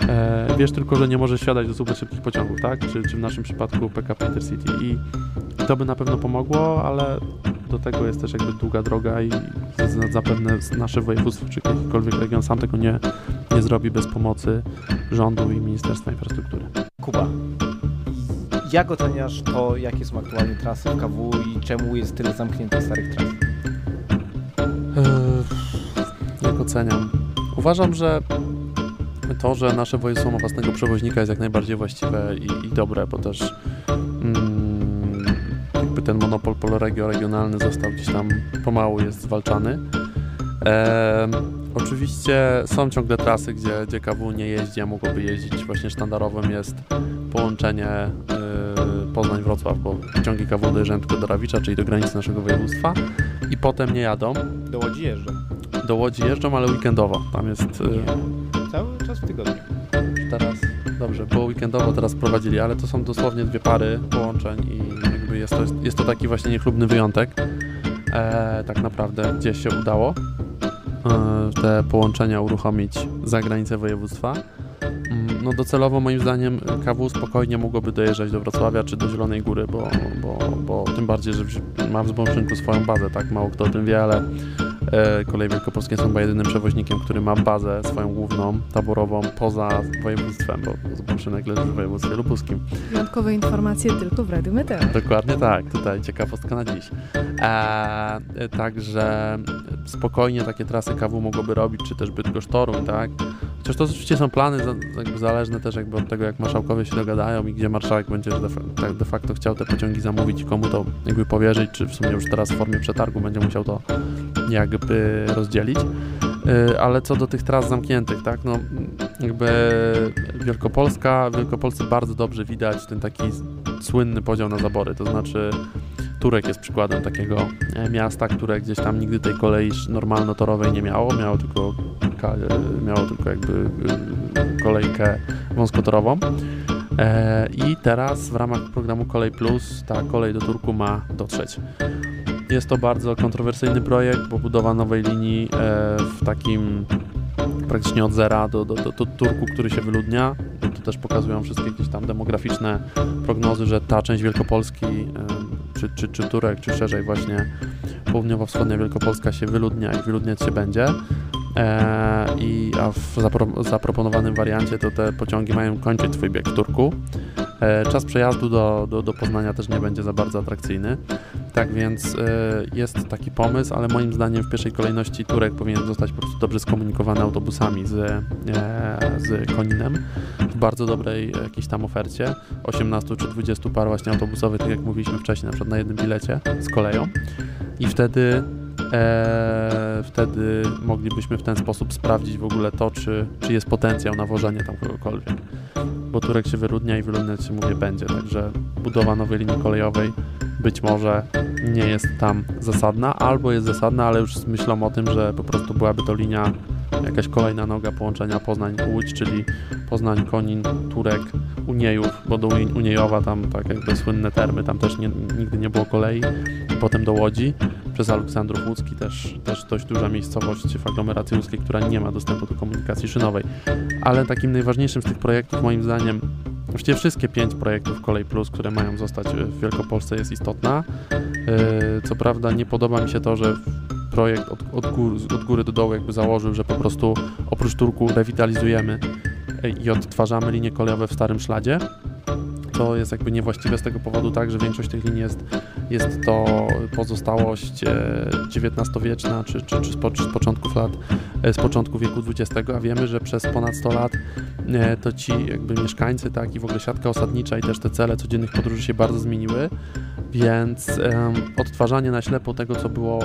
E, wiesz tylko, że nie możesz siadać do super szybkich pociągów, tak? Czy, czy w naszym przypadku PKP Intercity. I to by na pewno pomogło, ale do tego jest też jakby długa droga i zapewne nasze województwo czy jakikolwiek region sam tego nie, nie zrobi bez pomocy rządu i Ministerstwa Infrastruktury. Kuba, jak oceniasz to, jakie są aktualnie trasy w KW i czemu jest tyle zamkniętych starych tras? Eee, jak oceniam? Uważam, że to, że nasze województwo ma własnego przewoźnika jest jak najbardziej właściwe i, i dobre, bo też mm, ten monopol Polregio regionalny został gdzieś tam pomału jest zwalczany. E, oczywiście są ciągle trasy, gdzie, gdzie KW nie jeździ, a mogłoby jeździć. Właśnie sztandarowym jest połączenie e, Poznań-Wrocław, bo pociągi KW dojeżdżają tylko do Rawicza, czyli do granicy naszego województwa i potem nie jadą. Do Łodzi jeżdżą. Do Łodzi jeżdżą, ale weekendowo. Tam jest e, Nie. Cały czas w tygodniu. teraz, dobrze, było weekendowo teraz prowadzili, ale to są dosłownie dwie pary połączeń i jakby jest to, jest to taki właśnie niechlubny wyjątek. E, tak naprawdę gdzieś się udało te połączenia uruchomić za granicę województwa. Mm, No docelowo moim zdaniem KW spokojnie mogłoby dojeżdżać do Wrocławia czy do Zielonej Góry, bo, bo, bo tym bardziej, że ma w Zbąszynku swoją bazę, tak mało kto o tym wie, ale e, Koleje Wielkopolskie są chyba jedynym przewoźnikiem, który ma bazę swoją główną, taborową poza województwa, bo Zbąszynek leży w województwie lubuskim. Wyjątkowe informacje tylko w Radiu Meteor. Dokładnie tak, tutaj ciekawostka na dziś. E, e, także spokojnie takie trasy KW mogłoby robić, czy też Bydgoszcz Toruń, tak? Chociaż to oczywiście są plany zależne też jakby od tego, jak marszałkowie się dogadają i gdzie marszałek będzie de, tak de facto chciał te pociągi zamówić komu to jakby powierzyć, czy w sumie już teraz w formie przetargu będzie musiał to jakby rozdzielić. Y, Ale co do tych tras zamkniętych, tak, no jakby Wielkopolska, Wielkopolscy bardzo dobrze widać ten taki słynny podział na zabory, to znaczy Turek jest przykładem takiego e, miasta, które gdzieś tam nigdy tej kolei normalno-torowej nie miało, miało tylko, e, miało tylko jakby e, kolejkę wąskotorową. I teraz w ramach programu Kolej Plus ta kolej do Turku ma dotrzeć. Jest to bardzo kontrowersyjny projekt, bo budowa nowej linii e, w takim praktycznie od zera do, do, do, do Turku, który się wyludnia. To też pokazują wszystkie jakieś tam demograficzne prognozy, że ta część Wielkopolski, e, czy, czy, czy Turek, czy szerzej właśnie południowo-wschodnia Wielkopolska się wyludnia i wyludniać się będzie. E, i, a w zapro, zaproponowanym wariancie to te pociągi mają kończyć swój bieg w Turku. E, czas przejazdu do, do, do Poznania też nie będzie za bardzo atrakcyjny. Tak więc e, jest taki pomysł, ale moim zdaniem w pierwszej kolejności Turek powinien zostać po prostu dobrze skomunikowany autobusami z, z Koninem w bardzo dobrej jakiejś tam ofercie 18 czy 20 par właśnie autobusowych, tak jak mówiliśmy wcześniej, na przykład na jednym bilecie z koleją i wtedy e, wtedy moglibyśmy w ten sposób sprawdzić w ogóle to, czy, czy jest potencjał na wożenie tam kogokolwiek. Bo Turek się wyludnia i wyludniać się mówię będzie, także budowa nowej linii kolejowej być może nie jest tam zasadna, albo jest zasadna, ale już myślą o tym, że po prostu byłaby to linia, jakaś kolejna noga połączenia Poznań-Łódź, czyli Poznań-Konin, Turek, Uniejów, bo do Unie- Uniejowa tam tak jakby słynne termy, tam też nie, nigdy nie było kolei, potem do Łodzi, przez Aleksandrów Łódzki też, też dość duża miejscowość w aglomeracji łódzkiej, która nie ma dostępu do komunikacji szynowej. Ale takim najważniejszym z tych projektów moim zdaniem Właściwie wszystkie pięć projektów Kolej Plus, które mają zostać w Wielkopolsce jest istotna. Yy, Co prawda nie podoba mi się to, że projekt od, od, góry, od góry do dołu jakby założył, że po prostu oprócz Turku rewitalizujemy yy, i odtwarzamy linie kolejowe w starym szladzie. To jest jakby niewłaściwe z tego powodu tak, że większość tych linii jest, jest to pozostałość e, XIX-wieczna czy, czy, czy z, z początków lat, e, z początku wieku XX, a wiemy, że przez ponad 100 lat e, to ci jakby mieszkańcy, tak i w ogóle siatka osadnicza i też te cele codziennych podróży się bardzo zmieniły, więc em, odtwarzanie na ślepo tego, co było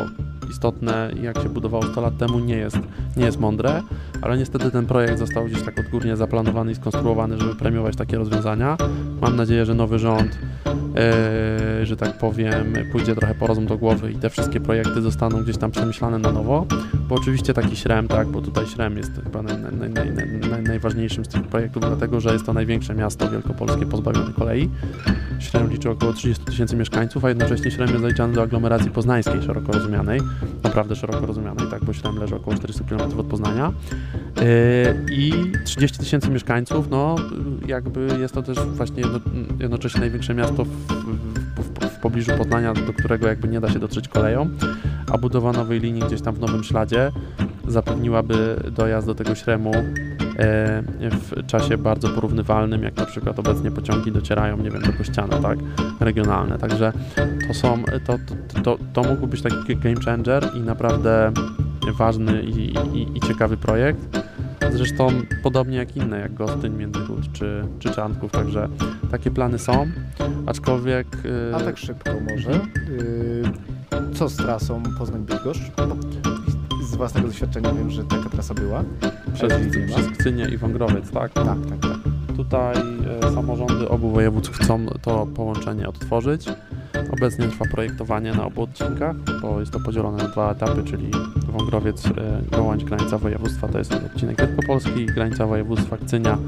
istotne i jak się budowało 100 lat temu nie jest, nie jest mądre, ale niestety ten projekt został gdzieś tak odgórnie zaplanowany i skonstruowany, żeby premiować takie rozwiązania. Mam nadzieję, że nowy rząd, e, że tak powiem, pójdzie trochę po rozum do głowy i te wszystkie projekty zostaną gdzieś tam przemyślane na nowo, bo oczywiście taki Śrem, tak, bo tutaj Śrem jest chyba naj, naj, naj, najważniejszym z tych projektów, dlatego że jest to największe miasto wielkopolskie pozbawione kolei. Śrem liczy około 30 tysięcy mieszkańców, a jednocześnie Śrem jest zaliczany do aglomeracji poznańskiej szeroko rozumianej, naprawdę szeroko rozumianej, tak, bo Śrem leży około 400 km od Poznania. Yy, I 30 tysięcy mieszkańców, no jakby jest to też właśnie jedno, jednocześnie największe miasto w, w, w, pobliżu Poznania, do którego jakby nie da się dotrzeć koleją, a budowa nowej linii gdzieś tam w Nowym Śladzie zapewniłaby dojazd do tego Śremu w czasie bardzo porównywalnym, jak na przykład obecnie pociągi docierają, nie wiem, do Kościana, tak, regionalne, także to są, to, to, to, to mógł być taki game changer i naprawdę ważny i, i, i ciekawy projekt. Zresztą podobnie jak inne, jak Gostyń, Międzychód czy, czy Czanków, także takie plany są, aczkolwiek... A tak szybko może. Mhm. Y, Co z trasą Poznań-Bydgoszcz? Z własnego doświadczenia wiem, że taka trasa była. przez, przez Kcynię i Wągrowiec, tak? Tak, tak, tak. Tutaj e, samorządy obu województw chcą to połączenie odtworzyć. Obecnie trwa projektowanie na obu odcinkach, bo jest to podzielone na dwa etapy, czyli Wągrowiec, e, Gołańcz, granica województwa, to jest odcinek wielkopolski granica województwa Kcynia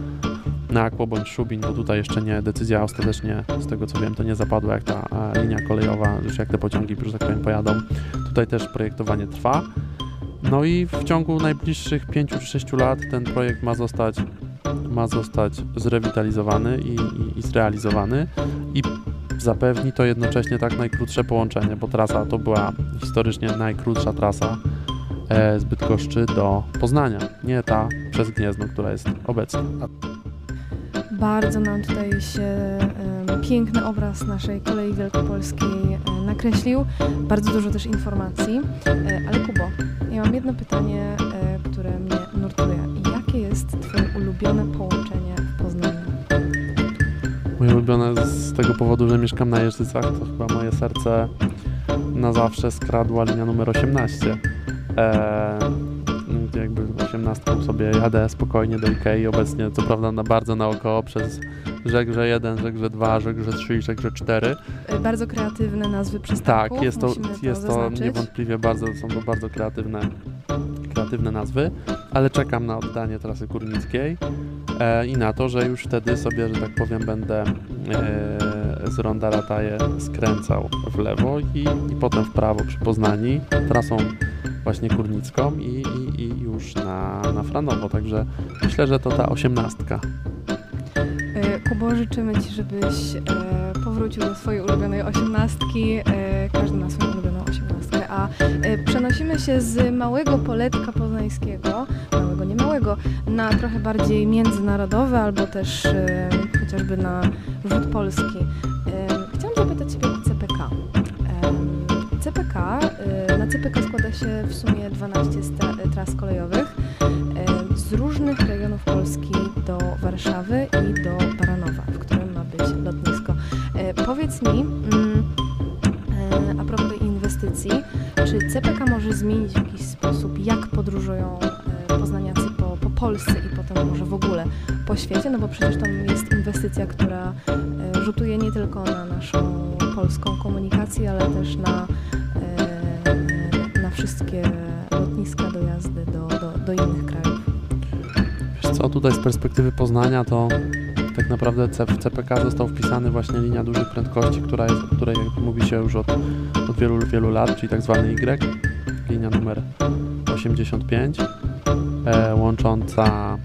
na Akło bądź Szubin, bo tutaj jeszcze nie, decyzja ostatecznie, z tego co wiem, to nie zapadła, jak ta e, linia kolejowa, już jak te pociągi, że tak powiem, pojadą. Tutaj też projektowanie trwa. No i w ciągu najbliższych 5 czy 6 lat ten projekt ma zostać ma zostać zrewitalizowany i, i, i zrealizowany i zapewni to jednocześnie tak najkrótsze połączenie, bo trasa to była historycznie najkrótsza trasa e, z Bydgoszczy do Poznania, nie ta przez Gniezno, która jest obecnie. Bardzo nam tutaj się em, piękny obraz naszej kolei wielkopolskiej e, nakreślił. Bardzo dużo też informacji. E, ale Kubo, ja mam jedno pytanie, e, które mnie nurtuje. Jakie jest Twoje ulubione połączenie w Poznaniu? Moje ulubione z tego powodu, że mieszkam na Jeżycach, to chyba moje serce na zawsze skradła linia numer 18. Eee, jakby 18 sobie jadę spokojnie do Ikei, obecnie co prawda na bardzo naokoło przez Żegrze 1, Żegrze 2, Żegrze 3 i Żegrze 4. E, Bardzo kreatywne nazwy Tak, przystanków. jest to, musimy jest to niewątpliwie bardzo, są to bardzo kreatywne, kreatywne nazwy, ale czekam na oddanie trasy kurnickiej e, i na to, że już wtedy sobie, że tak powiem, będę e, z Ronda Rataje skręcał w lewo i, i potem w prawo przy Poznani trasą właśnie kurnicką i, i, i już na, na Franowo, także myślę, że to ta osiemnastka. E, Kubo, życzymy Ci, żebyś e, powrócił do swojej ulubionej osiemnastki. E, każdy ulubioną osiemnastkę. A e, przenosimy się z małego poletka poznańskiego, małego, nie małego, na trochę bardziej międzynarodowe albo też e, chociażby na rzut polski. Chciałam zapytać Ciebie o CPK. CPK, e, na CPK składa się w sumie 12 sta- e, tras kolejowych z różnych regionów Polski do Warszawy i do Baranowa, w którym ma być lotnisko. E, Powiedz mi, mm, e, a propos inwestycji, czy CPK może zmienić w jakiś sposób, jak podróżują e, poznaniacy po, po Polsce i potem może w ogóle po świecie? No bo przecież tam jest inwestycja, która e, rzutuje nie tylko na naszą polską komunikację, ale też na, e, na wszystkie lotniska, dojazdy do, do, do innych krajów. Wiesz co, tutaj z perspektywy Poznania to tak naprawdę w CPK został wpisany właśnie linia dużych prędkości, która jest, o której mówi się już od, od wielu, wielu lat, czyli tak zwany Y, linia numer 85, e, łącząca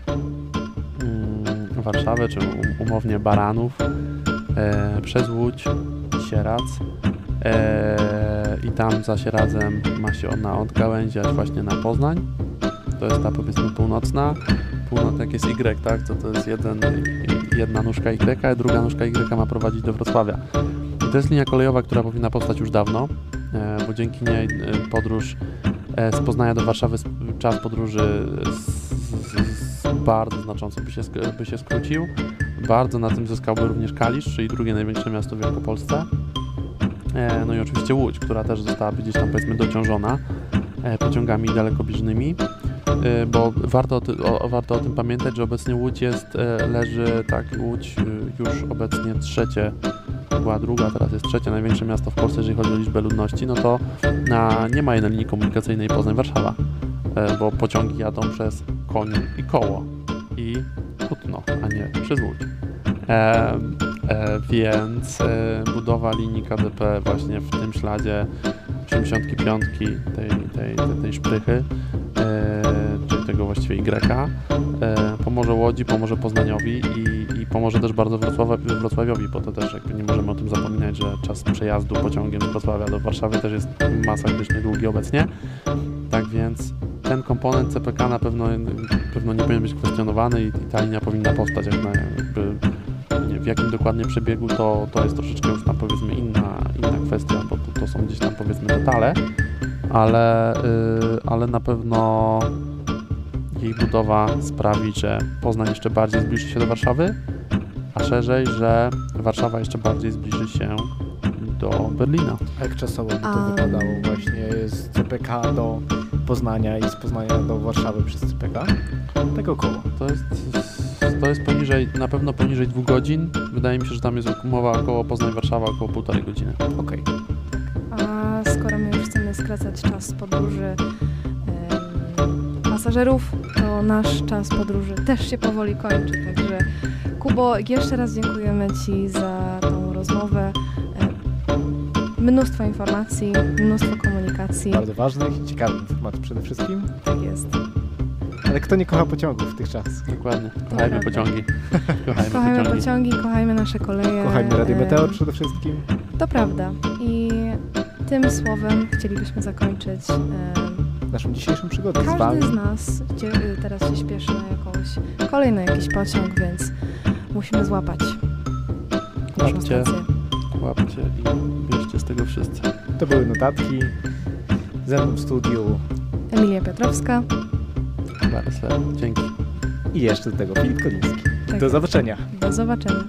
mm, Warszawę, czy um, umownie Baranów, e, przez Łódź, Sierac e, i tam za Sieradzem ma się ona odgałęziać właśnie na Poznań. To jest ta powiedzmy północna, północ jak jest Y, tak, to to jest jeden, jedna nóżka Y, a druga nóżka Y ma prowadzić do Wrocławia. To jest linia kolejowa, która powinna powstać już dawno, e, bo dzięki niej e, podróż e, z Poznania do Warszawy, czas podróży z, z, bardzo znacząco by się, by się skrócił. Bardzo na tym zyskałby również Kalisz, czyli drugie największe miasto w Wielkopolsce. No i oczywiście Łódź, która też zostałaby gdzieś tam powiedzmy dociążona pociągami dalekobieżnymi. Y, bo warto o, o, warto o tym pamiętać, że obecnie Łódź jest, e, leży, tak, Łódź y, już obecnie trzecie, była druga, teraz jest trzecie największe miasto w Polsce, jeżeli chodzi o liczbę ludności, no to na, nie ma jednej linii komunikacyjnej Poznań-Warszawa, bo pociągi jadą przez Koń i Koło i Kutno, a nie przez Łódź. E, e, więc e, budowa linii KDP właśnie w tym śladzie 85 tej, tej, tej, tej szprychy tego właściwie Y, e, pomoże Łodzi, pomoże Poznaniowi i, i pomoże też bardzo Wrocławia, Wrocławiowi, bo to też jakby nie możemy o tym zapominać, że czas przejazdu pociągiem z Wrocławia do Warszawy też jest masakrycznie długi obecnie. Tak więc ten komponent CPK na pewno, pewno nie powinien być kwestionowany i, ta linia powinna powstać jak na jakby w jakim dokładnie przebiegu to, to jest troszeczkę już tam powiedzmy inna, inna kwestia, bo to, to są gdzieś tam powiedzmy detale, ale, y, ale na pewno jej budowa sprawi, że Poznań jeszcze bardziej zbliży się do Warszawy, a szerzej, że Warszawa jeszcze bardziej zbliży się do Berlina. A jak czasowo by to A- wypadało właśnie z CPK do Poznania i z Poznania do Warszawy przez CPK? Tak około. To jest, to jest poniżej, na pewno poniżej dwóch godzin. Wydaje mi się, że tam jest umowa około Poznań-Warszawa około półtorej godziny. Okej. A skoro my już chcemy skracać czas podróży pasażerów, to nasz czas podróży też się powoli kończy. Także Kubo, jeszcze raz dziękujemy Ci za tą rozmowę. Em, Mnóstwo informacji, mnóstwo komunikacji. Bardzo ważnych i ciekawych tematów przede wszystkim. Tak jest. Ale kto nie kocha pociągów w tych czasach? Dokładnie. Kochajmy prawda. pociągi. Kochajmy, Kochajmy pociągi. pociągi, kochajmy nasze koleje. Kochajmy Radio em, Meteor przede wszystkim. To prawda. I tym słowem chcielibyśmy zakończyć. Naszą dzisiejszą przygodę z Każdy Wami. z nas cie- y, teraz się śpieszy na jakąś kolejny jakiś pociąg, więc musimy złapać naszą Łapcie. stację. Łapcie i bierzcie z tego wszyscy. To były notatki. Ze mną w studiu Emilia Piotrowska. Bardzo dzięki. i jeszcze do tego Filip Koliński. Tak. Do zobaczenia. Do zobaczenia.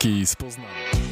Notatki z Poznania.